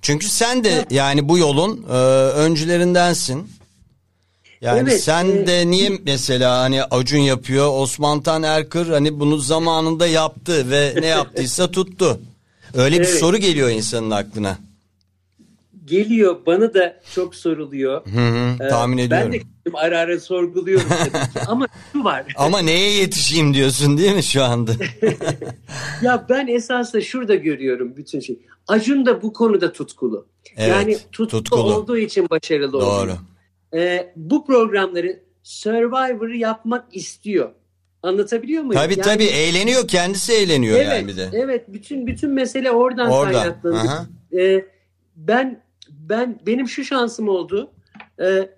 Çünkü sen de yani bu yolun e, öncülerindensin. Yani Evet, sen e, de niye mesela hani Acun yapıyor, Osman Tan Erkır hani bunu zamanında yaptı ve ne yaptıysa tuttu. Öyle bir Evet. soru geliyor insanın aklına. Geliyor bana da çok soruluyor. Hı hı, Ee, tahmin ediyorum. Ben de ara ara sorguluyorum tabii ki. Ama şu var. Ama neye yetişeyim diyorsun değil mi şu anda? ya ben esasında şurada görüyorum bütün şey. Acun da bu konuda tutkulu. Evet, yani tutku tutkulu. olduğu için başarılı Doğru. oluyor. Ee, bu programları Survivor yapmak istiyor. Anlatabiliyor muyum? tabii Yani- tabii eğleniyor kendisi eğleniyor Evet, yani bir de. evet. Bütün bütün mesele oradan, Oradan, kaynaklanıyor. aha. Ee, ben ben benim şu şansım oldu. Ee,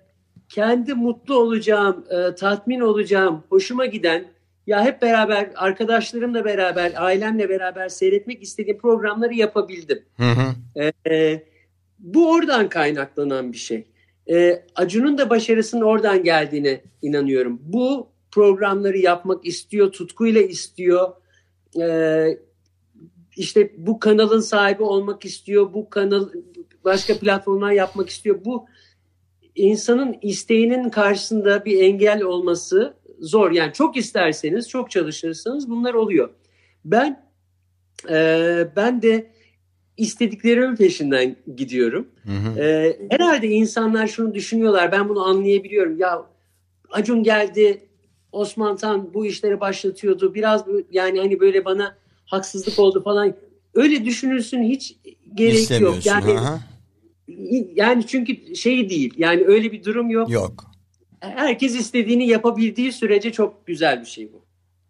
kendi mutlu olacağım, e, tatmin olacağım, hoşuma giden ya hep beraber arkadaşlarımla beraber, ailemle beraber seyretmek istediğim programları yapabildim. Hı hı. Ee, bu oradan kaynaklanan bir şey. Ee, Acun'un da başarısının oradan geldiğine inanıyorum. Bu programları yapmak istiyor, tutkuyla istiyor. Ee, işte bu kanalın sahibi olmak istiyor, bu kanal başka platformlar yapmak istiyor. Bu insanın isteğinin karşısında bir engel olması zor. Yani çok isterseniz, çok çalışırsanız bunlar oluyor. Ben e, ben de istediklerimin peşinden gidiyorum. Hı hı. Ee, herhalde insanlar şunu düşünüyorlar. Ben bunu anlayabiliyorum. Ya Acun geldi, Osman Tan bu işleri başlatıyordu. Biraz bu- yani hani böyle bana haksızlık oldu falan. Öyle düşünülsün hiç gerek yok. Yani aha. yani çünkü şey değil. Yani öyle bir durum yok. Yok. Herkes istediğini yapabildiği sürece çok güzel bir şey bu.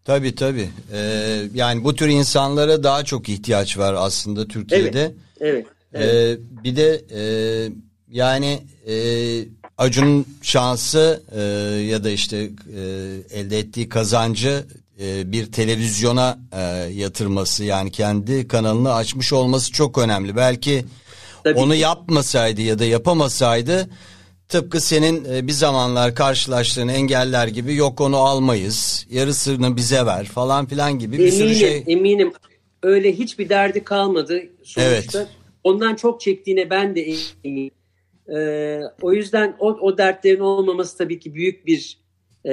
Tabii tabii. Ee, yani bu tür insanlara daha çok ihtiyaç var aslında Türkiye'de. Evet. evet. Ee, bir de e, yani e, Acun'un şansı e, ya da işte e, elde ettiği kazancı e, bir televizyona e, yatırması yani kendi kanalını açmış olması çok önemli. Belki Tabii onu ki. yapmasaydı ya da yapamasaydı tıpkı senin e, bir zamanlar karşılaştığın engeller gibi yok onu almayız yarısını bize ver falan filan gibi bir sürü eminim, şey. eminim. Öyle hiçbir derdi kalmadı sonuçta. Evet. Ondan çok çektiğine ben de eminim. Ee, o yüzden o, o dertlerin olmaması tabii ki büyük bir e,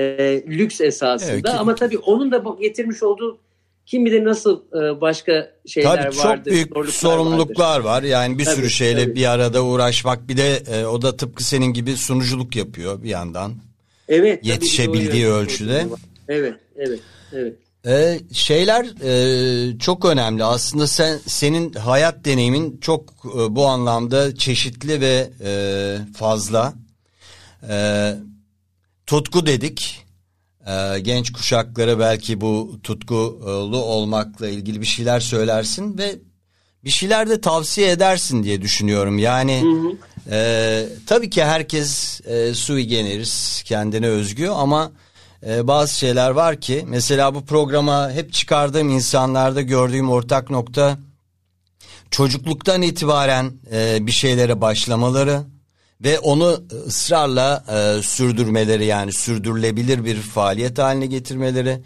lüks esasında. Evet, ki- Ama tabii onun da getirmiş olduğu kim bilir nasıl e, başka şeyler Tabii vardır. çok büyük zorluklar sorumluluklar vardır. var. Yani bir Tabii, sürü şeyle tabii. bir arada uğraşmak. Bir de e, o da tıpkı senin gibi sunuculuk yapıyor bir yandan. Evet, Yetişebildiği ölçüde. Evet, evet, evet. Ee, şeyler e, çok önemli. Aslında sen senin hayat deneyimin çok e, bu anlamda çeşitli ve e, fazla. E, tutku dedik. E, genç kuşaklara belki bu tutkulu olmakla ilgili bir şeyler söylersin ve bir şeyler de tavsiye edersin diye düşünüyorum. Yani e, tabii ki herkes e, sui generis kendine özgü ama e, bazı şeyler var ki mesela bu programa hep çıkardığım insanlarda gördüğüm ortak nokta çocukluktan itibaren e, bir şeylere başlamaları ve onu ısrarla e, sürdürmeleri yani sürdürülebilir bir faaliyet haline getirmeleri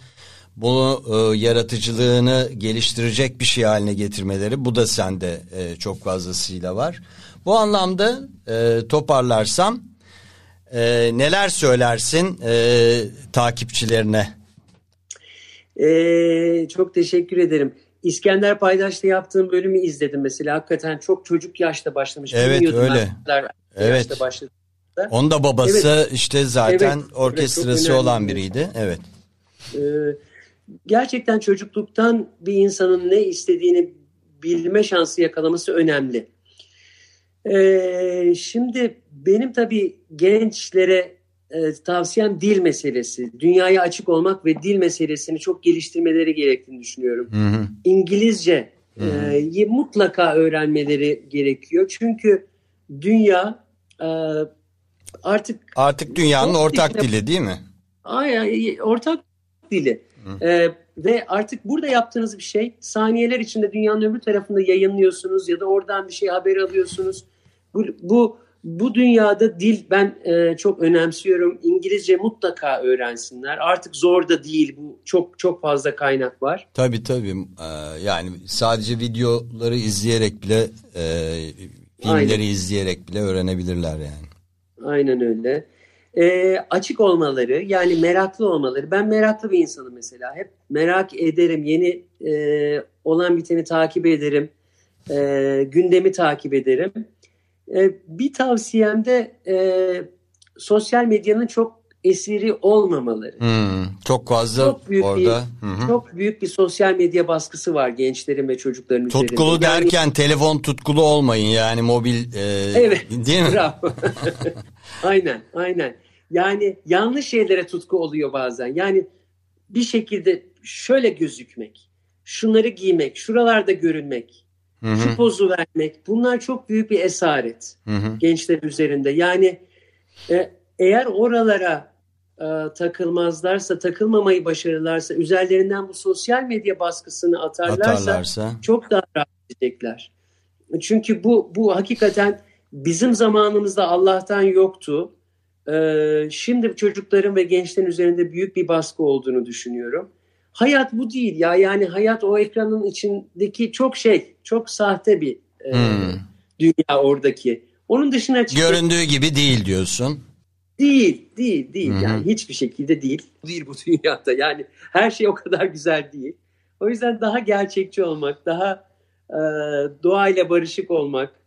bunu e, yaratıcılığını geliştirecek bir şey haline getirmeleri bu da sende e, çok fazlasıyla var. Bu anlamda e, toparlarsam e, neler söylersin e, takipçilerine? Ee, çok teşekkür ederim. İskender Paydaş'ta yaptığım bölümü izledim mesela. Hakikaten çok çocuk yaşta başlamış. Evet, öyle. Evet. Yaşta başladı. Onun da babası işte zaten Evet, evet, orkestrası önemli. olan biriydi. Evet. Ee, gerçekten çocukluktan bir insanın ne istediğini bilme şansı yakalaması önemli. Ee, şimdi benim tabii gençlere e, tavsiyem dil meselesi. Dünyaya açık olmak ve dil meselesini çok geliştirmeleri gerektiğini düşünüyorum. Hı hı. İngilizce e, yi mutlaka öğrenmeleri gerekiyor. Çünkü dünya e, artık Artık dünyanın ortak işte- dili değil mi? Ay, ay, ortak dili. Ee, ve artık burada yaptığınız bir şey saniyeler içinde dünyanın öbür tarafında yayınlıyorsunuz ya da oradan bir şey haber alıyorsunuz. Bu bu, bu dünyada dil ben e, çok önemsiyorum. İngilizce mutlaka öğrensinler. Artık zor da değil bu. Çok çok fazla kaynak var. Tabii tabii. Ee, yani sadece videoları izleyerek bile e, filmleri Aynen. izleyerek bile öğrenebilirler yani. Aynen öyle. Ee, açık olmaları yani meraklı olmaları. Ben meraklı bir insanım mesela. Hep merak ederim. Yeni e, olan biteni takip ederim. E, gündemi takip ederim. E, bir tavsiyem de e, sosyal medyanın çok esiri olmamaları. Hmm, çok fazla Çok büyük orada. bir Hı hı. çok büyük bir sosyal medya baskısı var gençlerin ve çocukların üzerinde. Tutkulu Yani- derken telefon tutkulu olmayın yani mobil e, Evet. değil mi? Bravo. aynen, aynen. Yani yanlış şeylere tutku oluyor bazen. Yani bir şekilde şöyle gözükmek, şunları giymek, şuralarda görünmek, Hı şu pozu vermek. Bunlar çok büyük bir esaret hı hı. gençler üzerinde. Yani e, eğer oralara takılmazlarsa, takılmamayı başarırlarsa, üzerlerinden bu sosyal medya baskısını atarlarsa, Atarlarsa. çok daha rahat edecekler. Çünkü bu bu hakikaten bizim zamanımızda Allah'tan yoktu. Ee, şimdi çocukların ve gençlerin üzerinde büyük bir baskı olduğunu düşünüyorum. Hayat bu değil ya yani hayat o ekranın içindeki çok şey, çok sahte bir e, Hmm. dünya oradaki. Onun dışına çıkıp Göründüğü gibi değil diyorsun. Değil, değil, değil. Hı hı. Yani hiçbir şekilde değil. Değil bu dünyada. Yani her şey o kadar güzel değil. O yüzden daha gerçekçi olmak, daha e, doğayla barışık olmak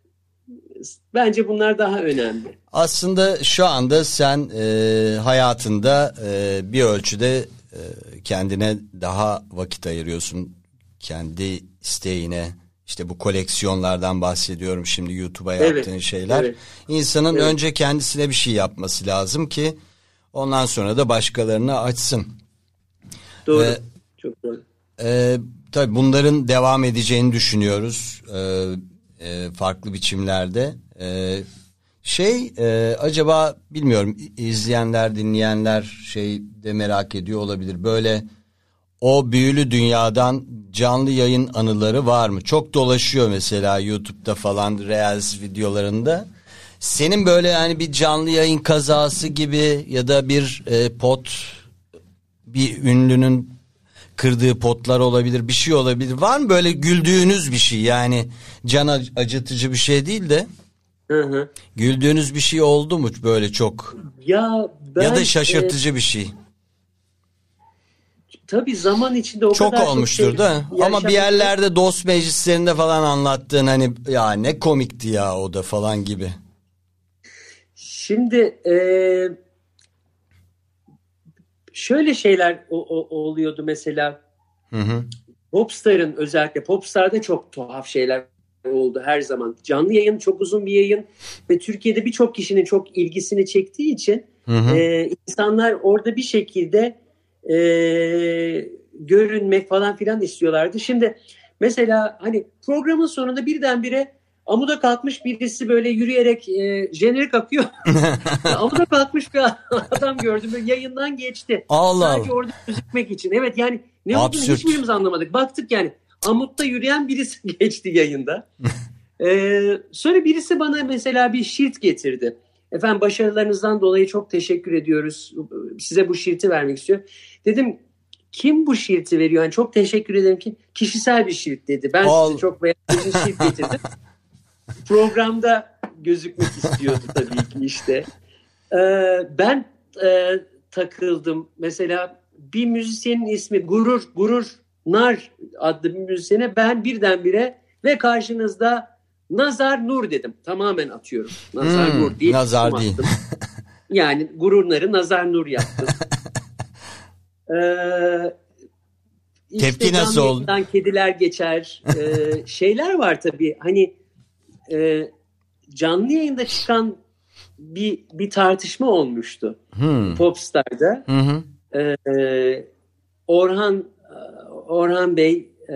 bence bunlar daha önemli. Aslında şu anda sen e, hayatında e, bir ölçüde e, kendine daha vakit ayırıyorsun. Kendi isteğine işte bu koleksiyonlardan bahsediyorum şimdi YouTube'a Evet, yaptığın şeyler. evet. İnsanın Evet. önce kendisine bir şey yapması lazım ki ondan sonra da başkalarına açsın. Doğru. Ve- Çok doğru. Ee, tabii bunların devam edeceğini düşünüyoruz ee, e, farklı biçimlerde. Ee, şey e, acaba bilmiyorum izleyenler dinleyenler şey de merak ediyor olabilir. Böyle o büyülü dünyadan canlı yayın anıları var mı? Çok dolaşıyor mesela YouTube'da falan Reels videolarında. Senin böyle yani bir canlı yayın kazası gibi ya da bir e, pot bir ünlünün kırdığı potlar olabilir bir şey olabilir. Var mı böyle güldüğünüz bir şey yani can ac- acıtıcı bir şey değil de Hı hı. güldüğünüz bir şey oldu mu böyle çok Ya ben ya da e, şaşırtıcı bir şey. Tabii zaman içinde o Çok kadar olmuştur çok şey da ama bir yerlerde dost meclislerinde falan anlattığın hani ya ne komikti ya o da falan gibi. Şimdi e, şöyle şeyler o- o- oluyordu mesela Hı hı. Popstar'ın özellikle Popstar'da çok tuhaf şeyler oldu her zaman. Canlı yayın çok uzun bir yayın ve Türkiye'de birçok kişinin çok ilgisini çektiği için Hı hı. e, insanlar orada bir şekilde e, görünmek falan filan istiyorlardı. Şimdi mesela hani programın sonunda birdenbire amuda kalkmış birisi böyle yürüyerek e, jenerik akıyor. amuda kalkmış bir adam gördüm. Böyle yayından geçti. Allah Sadece orada gözükmek için. Evet yani ne Absürt. olduğunu hiçbirimiz anlamadık. Baktık yani amutta yürüyen birisi geçti yayında. Ee, sonra birisi bana mesela bir şirt getirdi. Efendim başarılarınızdan dolayı çok teşekkür ediyoruz. Size bu şirti vermek istiyor. Dedim kim bu şirti veriyor? Yani çok teşekkür ederim ki kişisel bir şirt dedi. Ben Al. size çok beğendiğim bir şirt getirdim. Programda gözükmek istiyordu tabii ki işte. Ee, ben e, takıldım. Mesela bir müzisyenin ismi Gurur, Gurur Nar adlı bir müzisyene ben birdenbire ve karşınızda Nazar Nur dedim. Tamamen atıyorum. Nazar Hmm, Nur diye nazar değil. yani Gurur Nar'ı Nazar Nur yaptım. Ee, işte Tepki nasıl oldu? Kediler geçer. Ee, şeyler var tabii. Hani e, canlı yayında çıkan bir bir tartışma olmuştu Hı. Popstar'da. Hı hı. Ee, Orhan Orhan Bey e,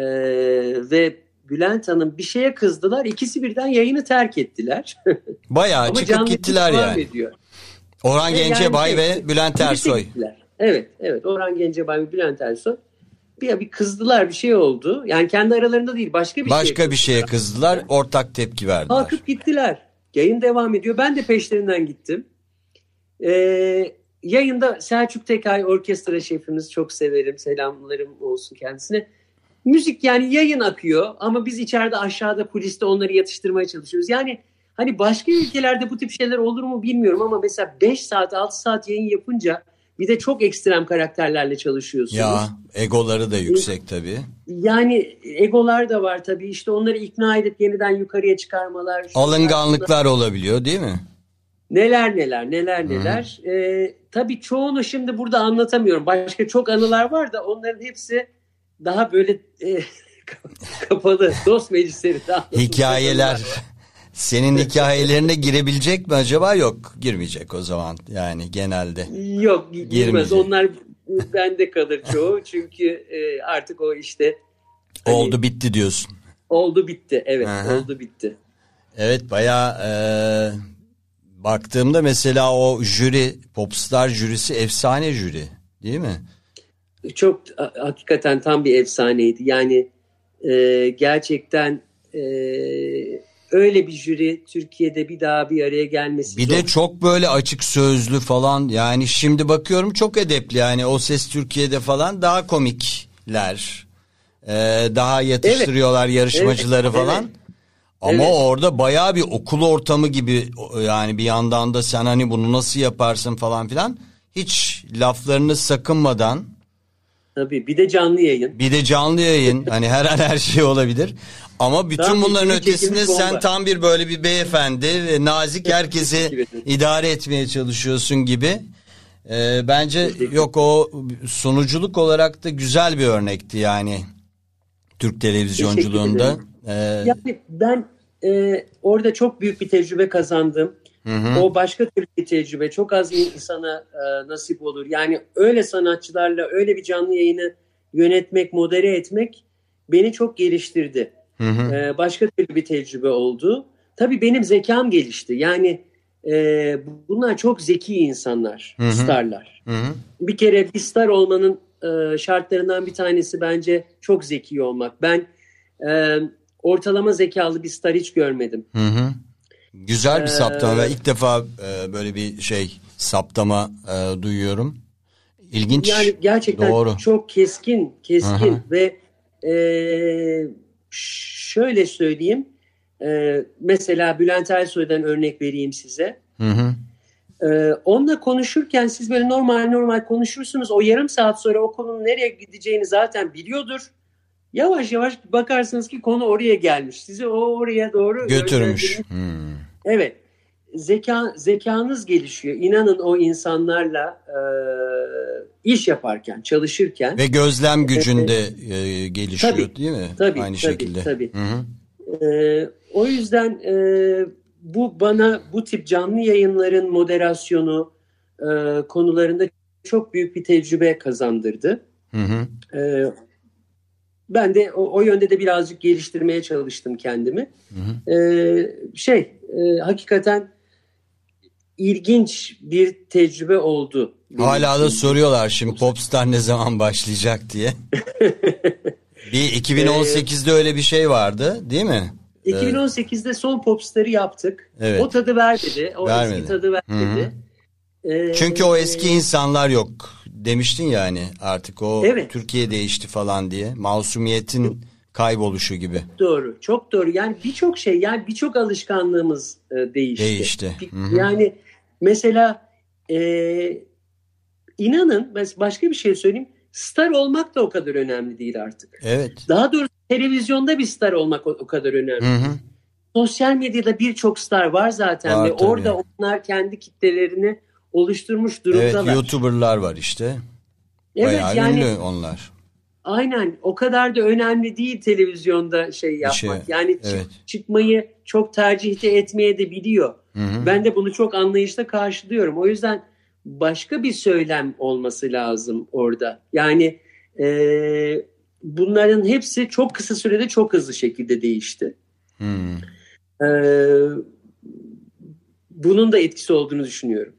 ve Bülent Hanım bir şeye kızdılar. İkisi birden yayını terk ettiler. Bayağı çıkıp gittiler yani. Ediyor. Orhan E, yani Gencebay şey, ve Bülent Ersoy. gittiler. Evet, evet. Orhan Gencebay ve Bülent Ersoy bir, bir kızdılar bir şey oldu. Yani kendi aralarında değil başka bir Başka şeye bir şeye kızdılar. Ortak tepki verdiler. Kalkıp gittiler. Yayın devam ediyor. Ben de peşlerinden gittim. Ee, yayında Selçuk Tekay orkestra şefimiz çok severim. Selamlarım olsun kendisine. Müzik yani yayın akıyor ama biz içeride aşağıda kuliste onları yatıştırmaya çalışıyoruz. Yani hani başka ülkelerde bu tip şeyler olur mu bilmiyorum ama mesela 5 saat 6 saat yayın yapınca bir de çok ekstrem karakterlerle çalışıyorsunuz. Ya egoları da yüksek tabii. Yani egolar da var tabii işte onları ikna edip yeniden yukarıya çıkarmalar. Alınganlıklar olabiliyor değil mi? Neler neler neler neler. Ee, tabii çoğunu şimdi burada anlatamıyorum. Başka çok anılar var da onların hepsi daha böyle e, kapalı dost anlatılacak Hikayeler. Senin hikayelerine girebilecek mi acaba? Yok girmeyecek o zaman yani genelde. Yok gi- girmez. Girmeyecek. Onlar bende kalır çoğu. Çünkü e, artık o işte hani Oldu bitti diyorsun. oldu bitti. Evet Aha. oldu bitti. Evet bayağı e, baktığımda mesela o jüri Popstar jürisi efsane jüri değil mi? Çok ha- hakikaten tam bir efsaneydi. Yani e, gerçekten e, öyle bir jüri Türkiye'de bir daha bir araya gelmesi Bir zor. de çok böyle açık sözlü falan yani şimdi bakıyorum çok edepli yani o ses Türkiye'de falan daha komikler. E, daha yatıştırıyorlar yarışmacıları Evet, falan. evet. Ama Evet. orada bayağı bir okul ortamı gibi yani bir yandan da sen hani bunu nasıl yaparsın falan filan hiç laflarını sakınmadan Tabii bir de canlı yayın. Bir de canlı yayın. Hani her an her şey olabilir. Ama bütün Tam bunların ötesinde sen bomba. tam bir böyle bir beyefendi ve nazik herkesi idare etmeye çalışıyorsun gibi. Ee, bence yok o sunuculuk olarak da güzel bir örnekti yani Türk televizyonculuğunda. Ee, Yani ben e, orada çok büyük bir tecrübe kazandım. Hı hı. O başka türlü bir tecrübe. Çok az insana e, nasip olur. Yani öyle sanatçılarla öyle bir canlı yayını yönetmek, modere etmek beni çok geliştirdi. Hı hı. E, başka türlü bir tecrübe oldu. Tabii benim zekam gelişti. Yani e, bunlar çok zeki insanlar, Hı hı. starlar. Hı hı. Bir kere bir star olmanın e, şartlarından bir tanesi bence çok zeki olmak. Ben e, ortalama zekalı bir star hiç görmedim. Hı hı. Güzel bir Ee, saptama. Ben ilk defa e, böyle bir şey saptama e, duyuyorum. İlginç. Yani gerçekten Doğru. çok keskin, keskin Aha. ve e, şöyle söyleyeyim. E, mesela Bülent Ersoy'dan örnek vereyim size. Hı hı. E, onunla konuşurken siz böyle normal normal konuşursunuz. O yarım saat sonra o konunun nereye gideceğini zaten biliyordur. Yavaş yavaş bakarsınız ki konu oraya gelmiş. Sizi o oraya doğru Götürmüş. Hmm. Evet. zeka zekanız gelişiyor. İnanın o insanlarla e, iş yaparken, çalışırken. Ve gözlem gücünde e, gelişiyor Tabii, değil mi? tabii, Aynı tabii, şekilde. tabii. Hı hı. Ee, o yüzden e, bu bana bu tip canlı yayınların moderasyonu e, konularında çok büyük bir tecrübe kazandırdı. Hı hı. Ee, ben de o, o yönde de birazcık geliştirmeye çalıştım kendimi. Ee, şey, e, hakikaten ilginç bir tecrübe oldu. Hala da soruyorlar şimdi Popstar ne zaman başlayacak diye. bir 2018'de öyle bir şey vardı değil mi? 2018'de son Popstar'ı yaptık. Evet. O tadı vermedi. O Vermedi. eski tadı vermedi. Ee, Çünkü o eski insanlar yok demiştin yani artık o Evet. Türkiye değişti falan diye. Masumiyetin kayboluşu gibi. doğru. Çok doğru. Yani birçok şey yani birçok alışkanlığımız e, değişti. Değişti. Hı hı. Yani mesela e, inanın başka bir şey söyleyeyim. Star olmak da o kadar önemli değil artık. Evet. Daha doğrusu televizyonda bir star olmak o, o kadar önemli. Hı hı. Sosyal medyada birçok star var zaten Var ve tabii. orada onlar kendi kitlelerini oluşturmuş Evet durumdalar. YouTuber'lar var işte. Evet, Bayağı yani ünlü onlar. aynen o kadar da önemli değil televizyonda şey yapmak. şey, yani evet. çıkmayı çok tercihte etmeye de biliyor. Hı hı. Ben de bunu çok anlayışla karşılıyorum. O yüzden başka bir söylem olması lazım orada. Yani e, bunların hepsi çok kısa sürede çok hızlı şekilde değişti. Hı. E, bunun da etkisi olduğunu düşünüyorum.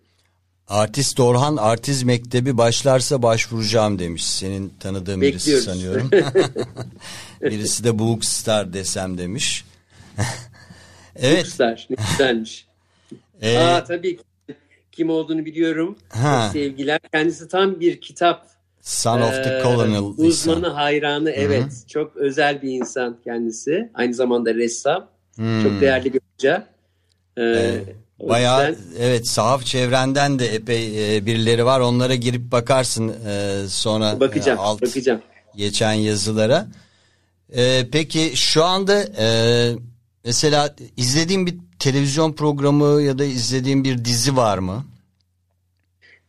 Artist Orhan Artiz Mektebi başlarsa başvuracağım demiş. Senin tanıdığın birisi Bekliyoruz. sanıyorum. birisi de Bookstar desem demiş. evet. Kuşlar ne güzelmiş. e, Aa tabii ki. kim olduğunu biliyorum. Ha. Sevgiler. Kendisi tam bir kitap Son of the e, Colonel. uzmanı, hayranı. Evet. Çok özel bir insan kendisi. Aynı zamanda ressam. Hmm. Çok değerli bir hoca. Ee, Evet. Bayağı yüzden- evet sahaf çevrenden de epey e, birileri var. Onlara girip bakarsın e, sonra bakacağım. e, alt bakacağım. geçen yazılara. E, peki şu anda e, mesela izlediğin bir televizyon programı ya da izlediğin bir dizi var mı?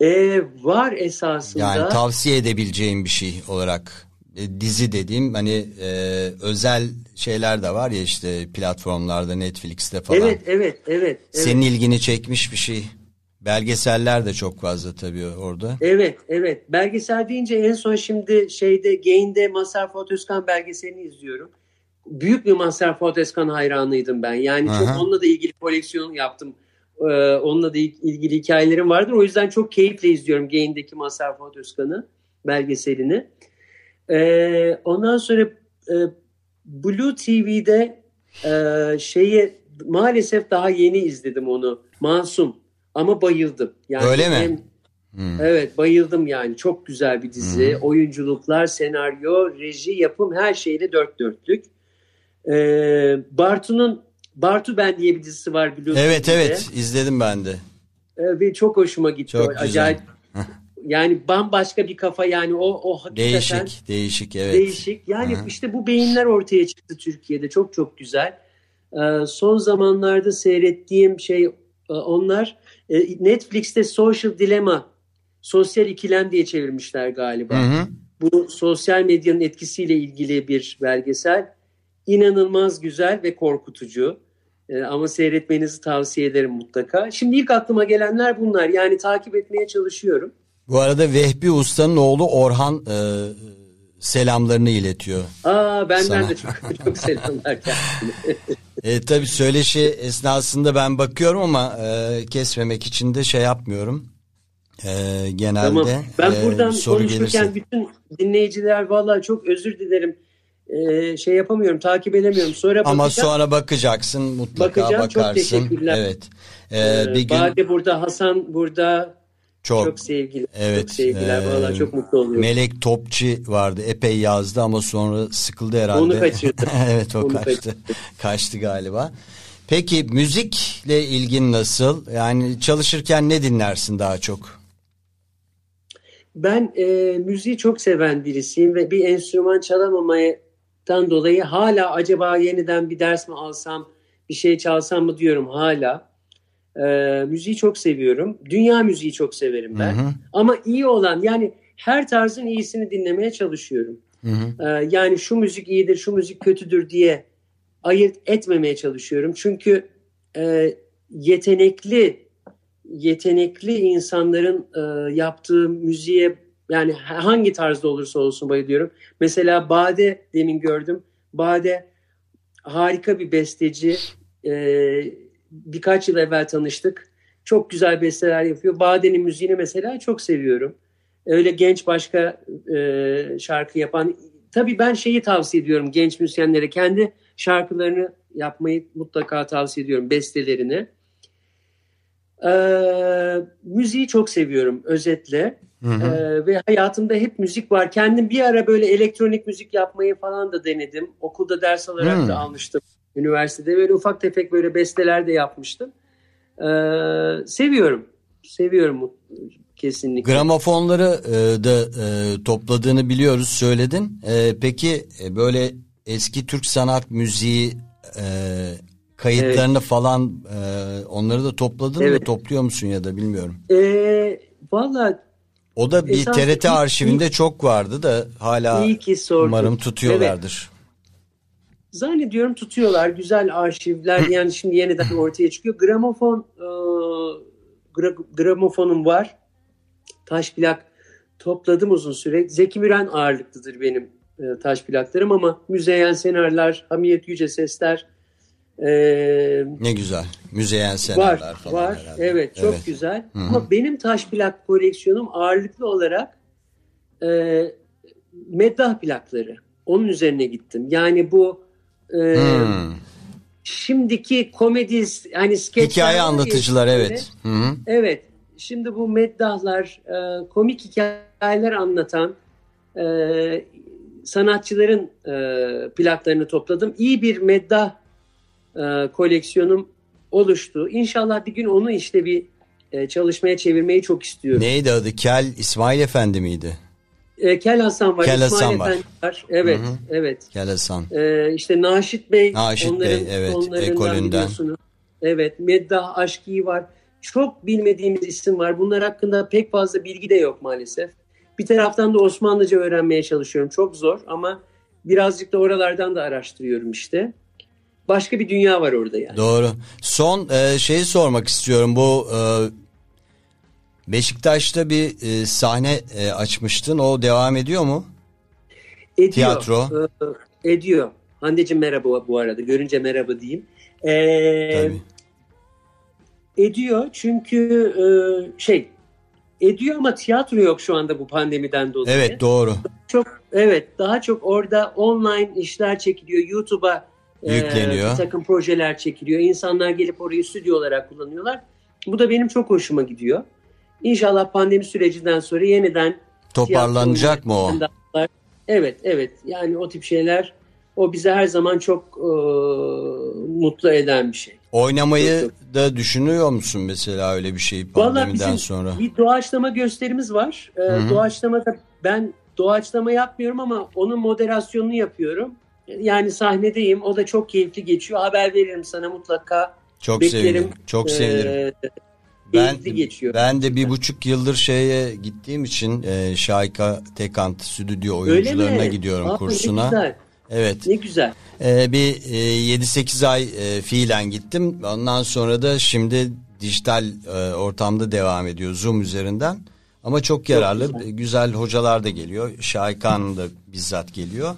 Ee, var esasında. Yani tavsiye edebileceğim bir şey olarak E, dizi dediğim hani e, özel şeyler de var ya işte platformlarda Netflix'te falan. evet, evet, evet. Evet, Senin ilgini çekmiş bir şey. Belgeseller de çok fazla tabii orada. evet, evet. Belgesel deyince en son şimdi şeyde Gain'de Mazhar Fuat Özkan belgeselini izliyorum. Büyük bir Mazhar Fuat Özkan hayranıydım ben. Yani Aha. çok onunla da ilgili koleksiyon yaptım. Ee, onunla da il- ilgili hikayelerim vardır. O yüzden çok keyifle izliyorum Gain'deki Mazhar Fuat Özkan'ı belgeselini. Ee, ondan sonra e, Blue TV'de e, şeyi maalesef daha yeni izledim onu. Masum ama bayıldım. Yani Öyle mi? hem- Hmm. Evet bayıldım yani. Çok güzel bir dizi. Oyunculuklar, senaryo, reji, yapım her şeyle dört dörtlük. Ee, Bartu'nun Bartu Ben diye bir dizisi var biliyorsunuz. Evet evet izledim ben de. Ee, ve çok hoşuma gitti. Çok güzel. Acayip. Yani bambaşka bir kafa yani o o hakikaten Değişik değişik evet. değişik. Yani işte bu beyinler ortaya çıktı Türkiye'de. Çok çok güzel. Ee, son zamanlarda seyrettiğim şey e, onlar e, Netflix'te Social Dilemma, Sosyal İkilem diye çevirmişler galiba. Hı hı. Bu sosyal medyanın etkisiyle ilgili bir belgesel. İnanılmaz güzel ve korkutucu. Ee, ama seyretmenizi tavsiye ederim mutlaka. Şimdi ilk aklıma gelenler bunlar. Yani takip etmeye çalışıyorum. Bu arada Vehbi Usta'nın oğlu Orhan e, selamlarını iletiyor. Aa benden Sana. de çok çok selamlar kendisine. E, tabii söyleşi esnasında ben bakıyorum ama e, kesmemek için de şey yapmıyorum. E, genelde Tamam. Ben e, buradan soru konuşurken gelirse. bütün dinleyiciler vallahi çok özür dilerim. Ee, şey yapamıyorum, takip edemiyorum. Sonra Ama bakacağım. sonra bakacaksın mutlaka Bakacağım, çok bakarsın. teşekkürler. Evet. E, Ee, bir gün Bade burada, Hasan burada. Çok, Çok, sevgiler. Evet, Çok sevgiler. e, Vallahi çok mutlu oluyorum. Melek Topçu vardı. Epey yazdı ama sonra sıkıldı herhalde. Onu kaçırdı. evet o Onu kaçtı. kaçırdı. Kaçtı galiba. Peki müzikle ilgin nasıl? Yani çalışırken ne dinlersin daha çok? Ben e, müziği çok seven birisiyim ve bir enstrüman çalamamaydan dolayı hala acaba yeniden bir ders mi alsam, bir şey çalsam mı diyorum hala. Ee, müziği çok seviyorum. Dünya müziği çok severim ben. Hı hı. Ama iyi olan yani her tarzın iyisini dinlemeye çalışıyorum. Hı hı. Ee, yani şu müzik iyidir, şu müzik kötüdür diye ayırt etmemeye çalışıyorum. Çünkü e, yetenekli yetenekli insanların e, yaptığı müziğe yani hangi tarzda olursa olsun bayılıyorum. Mesela Bade demin gördüm. Bade harika bir besteci. E, birkaç yıl evvel tanıştık. Çok güzel besteler yapıyor. Bade'nin müziğini mesela çok seviyorum. Öyle genç başka e, şarkı yapan. Tabii ben şeyi tavsiye ediyorum genç müzisyenlere. Kendi şarkılarını yapmayı mutlaka tavsiye ediyorum. Bestelerini. Ee, müziği çok seviyorum özetle. Hı hı. Ee, ve hayatımda hep müzik var. Kendim bir ara böyle elektronik müzik yapmayı falan da denedim. Okulda ders olarak Hmm. da almıştım. Üniversitede böyle ufak tefek böyle besteler de yapmıştım. Ee, seviyorum. Seviyorum kesinlikle. Gramofonları e, da e, topladığını biliyoruz söyledin. E, peki e, böyle eski Türk sanat müziği e, kayıtlarını falan e, onları da topladın mı Evet. topluyor musun ya da bilmiyorum. Ee, Valla O da bir Esas- TRT iyi- arşivinde çok vardı da hala iyi ki sordun. umarım tutuyorlardır. Zannediyorum tutuyorlar. Güzel arşivler yani şimdi yeniden ortaya çıkıyor. Gramofon e, gra- gramofonum var. Taş plak topladım uzun süre. Zeki Müren ağırlıklıdır benim e, taş plaklarım ama Müzeyyen Senarlar, Hamiyet Yüce Sesler e, Ne güzel. Müzeyen seneler var. falan var. herhalde. Evet çok Evet. güzel. Hı hı. Ama benim taş plak koleksiyonum ağırlıklı olarak e, meddah plakları. Onun üzerine gittim. Yani bu e, Hmm. şimdiki komedi hani skeçler Hikaye ya anlatıcılar böyle. evet. Hı hı. Evet. Şimdi bu meddahlar, e, komik hikayeler anlatan e, sanatçıların e, plaklarını topladım. İyi bir meddah e, koleksiyonum oluştu. İnşallah bir gün onu işte bir e, çalışmaya çevirmeyi çok istiyorum. Neydi adı? Kel İsmail Efendi miydi? E, Kel Hasan var, Kel İsmail Hasan var. Efendi var. Evet, Hı hı. evet. Kel Hasan. Ee, işte Naşit Bey, Naşit onların Bey, evet, ekolünden. Evet, Meddah Aşkı var. Çok bilmediğimiz isim var. Bunlar hakkında pek fazla bilgi de yok maalesef. Bir taraftan da Osmanlıca öğrenmeye çalışıyorum. Çok zor ama birazcık da oralardan da araştırıyorum işte. Başka bir dünya var orada yani. Doğru. Son e, şeyi sormak istiyorum. Bu e, Beşiktaş'ta bir e, sahne e, açmıştın. O devam ediyor mu? Ediyor. Tiyatro. Ee, ediyor. Hande'cim merhaba bu arada. Görünce merhaba diyeyim. Ee, Tabii. Ediyor çünkü e, şey ediyor ama tiyatro yok şu anda bu pandemiden dolayı. Evet doğru. Çok evet daha çok orada online işler çekiliyor. YouTube'a e, Yükleniyor. bir takım projeler çekiliyor. İnsanlar gelip orayı stüdyo olarak kullanıyorlar. Bu da benim çok hoşuma gidiyor. İnşallah pandemi sürecinden sonra yeniden Toparlanacak mı o? Evet evet yani o tip şeyler o bize her zaman çok e, mutlu eden bir şey. Oynamayı Yok, da düşünüyor musun mesela öyle bir Vallahi pandemiden bizim sonra? bir doğaçlama gösterimiz var. Ee, hı. doğaçlamada ben doğaçlama yapmıyorum ama onun moderasyonunu yapıyorum. Yani sahnedeyim. O da çok keyifli geçiyor. Haber veririm sana mutlaka. Çok beklerim. sevinirim. Çok sevinirim. Ee, Ben, geçiyor. ben de bir buçuk yıldır şeye gittiğim için e, Şayka Tekant stüdyo oyuncularına gidiyorum Aa, Ne kursuna. güzel. Evet. Ne güzel. Ee, bir e, 7-8 ay e, fiilen gittim. Ondan sonra da şimdi dijital e, ortamda devam ediyor Zoom üzerinden. Ama çok yararlı. güzel. güzel. hocalar da geliyor. Şaykan da bizzat geliyor.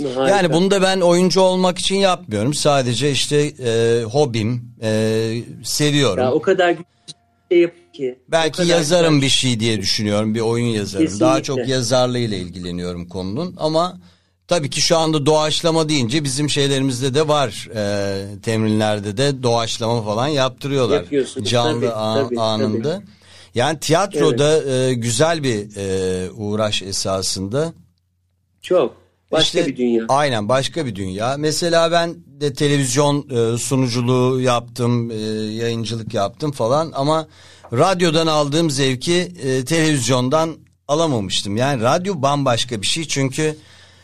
Harika. Yani bunu da ben oyuncu olmak için yapmıyorum. Sadece işte e, hobim. E, seviyorum. ya, o kadar güzel şey yap ki. Belki yazarım güzel. bir şey diye düşünüyorum. Bir oyun yazarım. Daha Kesinlikle. çok yazarlığıyla ilgileniyorum konunun. Ama tabii ki şu anda doğaçlama deyince bizim şeylerimizde de var. E, temrinlerde de doğaçlama falan yaptırıyorlar. Canlı Tabii, a- tabii, anında. Yani tiyatroda e, güzel bir e, uğraş esasında. Çok. Başka İşte, bir dünya. Aynen başka bir dünya. Mesela ben de televizyon e, sunuculuğu yaptım, e, yayıncılık yaptım falan ama radyodan aldığım zevki e, televizyondan alamamıştım. Yani radyo bambaşka bir şey çünkü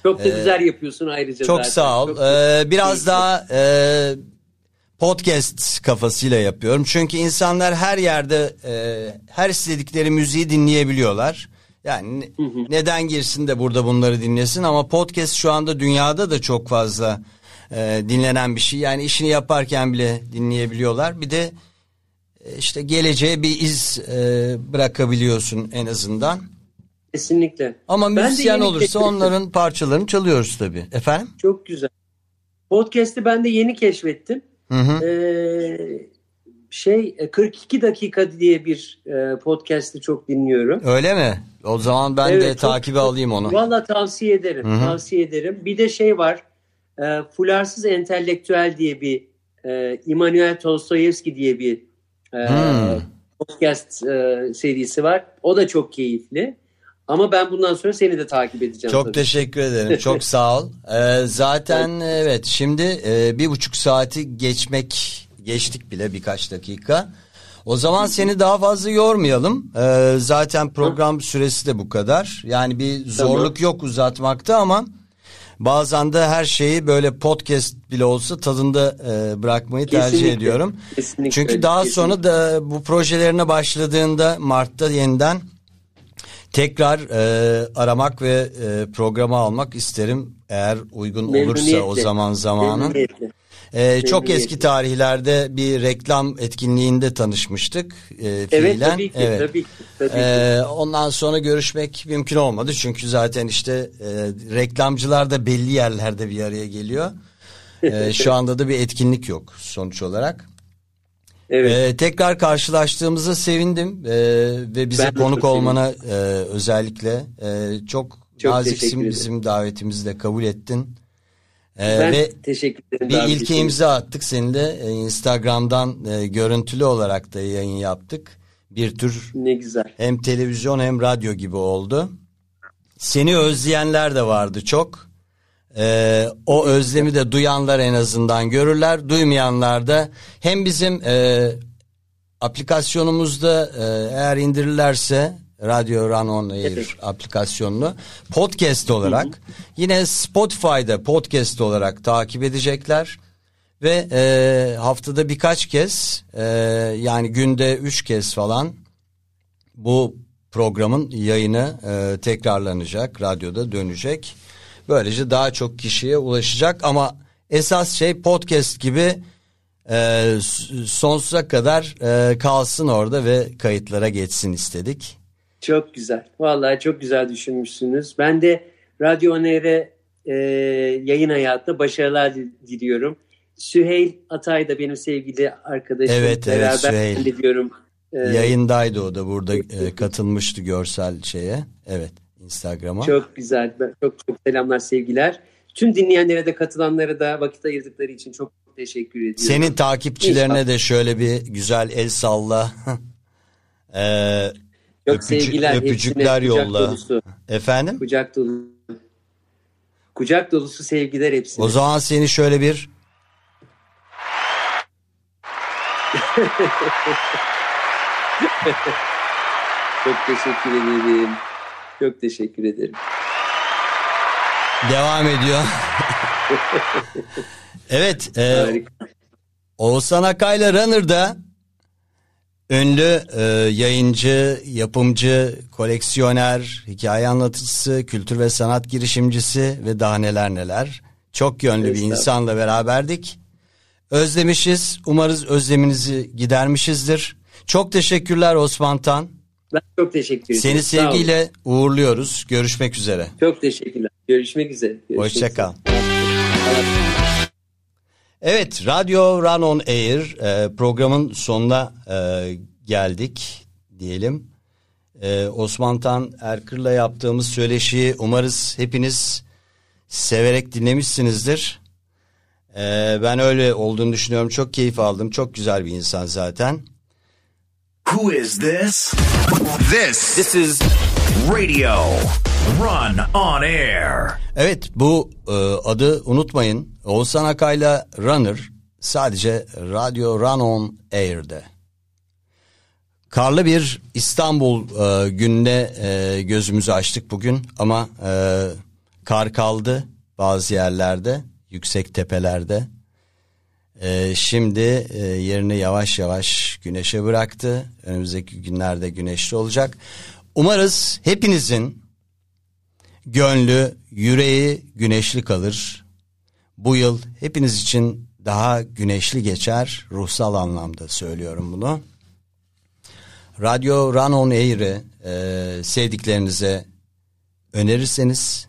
Çok da güzel yapıyorsun ayrıca çok zaten. sağ ol. Çok- Ee, biraz daha e, podcast kafasıyla yapıyorum. Çünkü insanlar her yerde e, her istedikleri müziği dinleyebiliyorlar. Yani ne- neden girsin de burada bunları dinlesin ama podcast şu anda dünyada da çok fazla e, dinlenen bir şey. Yani işini yaparken bile dinleyebiliyorlar. Bir de e, işte geleceğe bir iz e, bırakabiliyorsun en azından. Kesinlikle. Ama Ben müzisyen olursa keşfettim. onların parçalarını çalıyoruz tabii. Efendim? Çok güzel. Podcast'i ben de yeni keşfettim. Hı hı. Ee, şey e, 42 dakika diye bir e, podcast'i çok dinliyorum. Öyle mi? O zaman ben Evet, de çok- takibe alayım onu. Valla tavsiye ederim. Hı hı. Tavsiye ederim. Bir de şey var. E, Fularsız Entelektüel diye bir e, Immanuel Tolstoyevski diye bir e, Hmm. podcast e, serisi var. O da çok keyifli. Ama ben bundan sonra seni de takip edeceğim. Çok tabii. teşekkür ederim. Çok sağ ol. Ee, zaten evet şimdi e, bir buçuk saati geçmek geçtik bile birkaç dakika. O zaman seni daha fazla yormayalım. Ee, zaten program süresi de bu kadar. Yani bir zorluk yok uzatmakta ama bazen de her şeyi böyle podcast bile olsa tadında e, bırakmayı tercih Kesinlikle. ediyorum. Kesinlikle, Çünkü daha kesinlikle. sonra da bu projelerine başladığında Mart'ta yeniden tekrar e, aramak ve e, programa almak isterim eğer uygun olursa o zaman zamanın. Memnuniyetle. E, çok eski tarihlerde bir reklam etkinliğinde tanışmıştık. E, Evet fiilen. tabii ki. Evet. Tabii ki. Tabii ki. E, ondan sonra görüşmek mümkün olmadı çünkü zaten işte e, reklamcılar da belli yerlerde bir araya geliyor. E, şu anda da bir etkinlik yok sonuç olarak. Evet. Ee, tekrar karşılaştığımıza sevindim Ee, ve bize Ben konuk olmana e, özellikle e, çok, Çok naziksin bizim davetimizi de kabul ettin. Ee, ben ve teşekkür ederim. bir ilke için. imza attık seninle e, Instagram'dan e, görüntülü olarak da yayın yaptık. Bir tür Ne güzel. hem televizyon hem radyo gibi oldu. Seni özleyenler de vardı çok. Ee, o özlemi de duyanlar en azından görürler. Duymayanlar da hem bizim e, aplikasyonumuzda e, eğer indirirlerse Radyo Run On Air Evet. aplikasyonunu podcast olarak yine Spotify'da podcast olarak takip edecekler. Ve e, haftada birkaç kez e, yani günde üç kez falan bu programın yayını e, tekrarlanacak, radyoda dönecek. Böylece daha çok kişiye ulaşacak ama esas şey podcast gibi e, sonsuza kadar e, kalsın orada ve kayıtlara geçsin istedik. Çok güzel. Vallahi çok güzel düşünmüşsünüz. Ben de Radyo Oner'e e, yayın hayatında başarılar dil- diliyorum. Süheyl Atay da benim sevgili arkadaşım. Evet, evet, Beraber Süheyl. diliyorum. E, Yayındaydı o da burada e, katılmıştı görsel şeye. Evet Instagram'a. Çok güzel. Çok çok selamlar, sevgiler. Tüm dinleyenlere de katılanlara da vakit ayırdıkları için çok teşekkür ediyorum. Senin takipçilerine İnşallah. de şöyle bir güzel el salla. Ee, çok öpücük- sevgiler. öpücükler yolla. Dolusu, efendim? kucak dolusu. Kucak dolusu sevgiler hepsine. O zaman seni şöyle bir Çok teşekkür ederim. Çok teşekkür ederim. devam ediyor. evet, e, Harika. Oğuzhan Akay'la Runner'da ünlü e, yayıncı, yapımcı, koleksiyoner, hikaye anlatıcısı, kültür ve sanat girişimcisi ve daha neler neler. Çok yönlü bir insanla beraberdik. Özlemişiz. Umarız özleminizi gidermişizdir. Çok teşekkürler Osman Tan. Ben çok teşekkür ederim. Seni sevgiyle uğurluyoruz. Görüşmek üzere. Çok teşekkürler. Görüşmek üzere. Görüşmek Hoşça kal. üzere. Evet, Radyo Run On Air e, programın sonuna e, geldik diyelim. E, Osman Tan Erkır'la yaptığımız söyleşiyi umarız hepiniz severek dinlemişsinizdir. E, ben öyle olduğunu düşünüyorum. Çok keyif aldım. Çok güzel bir insan zaten. Who is this? This. This is Radio Run on Air. Evet bu e, adı unutmayın. Oğuzhan Akay'la Runner sadece Radyo Run On Air'de. Karlı bir İstanbul e, gününe e, gözümüzü açtık bugün ama e, kar kaldı bazı yerlerde, yüksek tepelerde. Ee, şimdi e, yerini yavaş yavaş güneşe bıraktı. Önümüzdeki günlerde güneşli olacak. Umarız hepinizin gönlü, yüreği güneşli kalır. Bu yıl hepiniz için daha güneşli geçer. Ruhsal anlamda söylüyorum bunu. Radyo Run On Air'i e, sevdiklerinize önerirseniz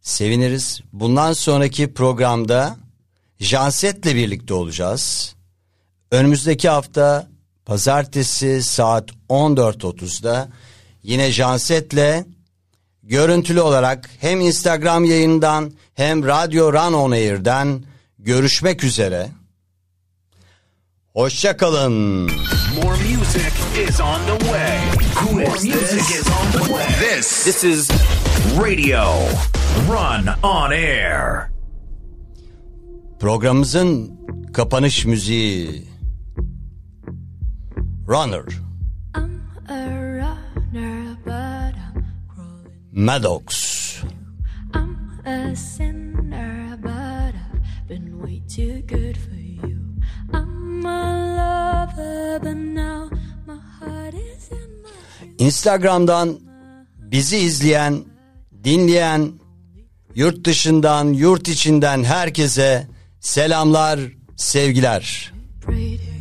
seviniriz. Bundan sonraki programda Janset'le birlikte olacağız. Önümüzdeki hafta pazartesi saat 14.30'da yine Janset'le görüntülü olarak hem Instagram yayından hem Radyo Run On Air'den görüşmek üzere. Hoşça kalın. More music is on the way. More music is on the way. This, this is Radio Run On Air. Programımızın kapanış müziği Runner Maddox I'm a sinner, but I've been way too good for you. I'm a lover, but now my heart is in my. Instagram'dan bizi izleyen, dinleyen, yurt dışından, yurt içinden herkese selamlar, sevgiler. Pray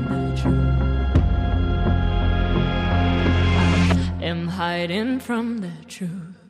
the truth. I am hiding from the truth.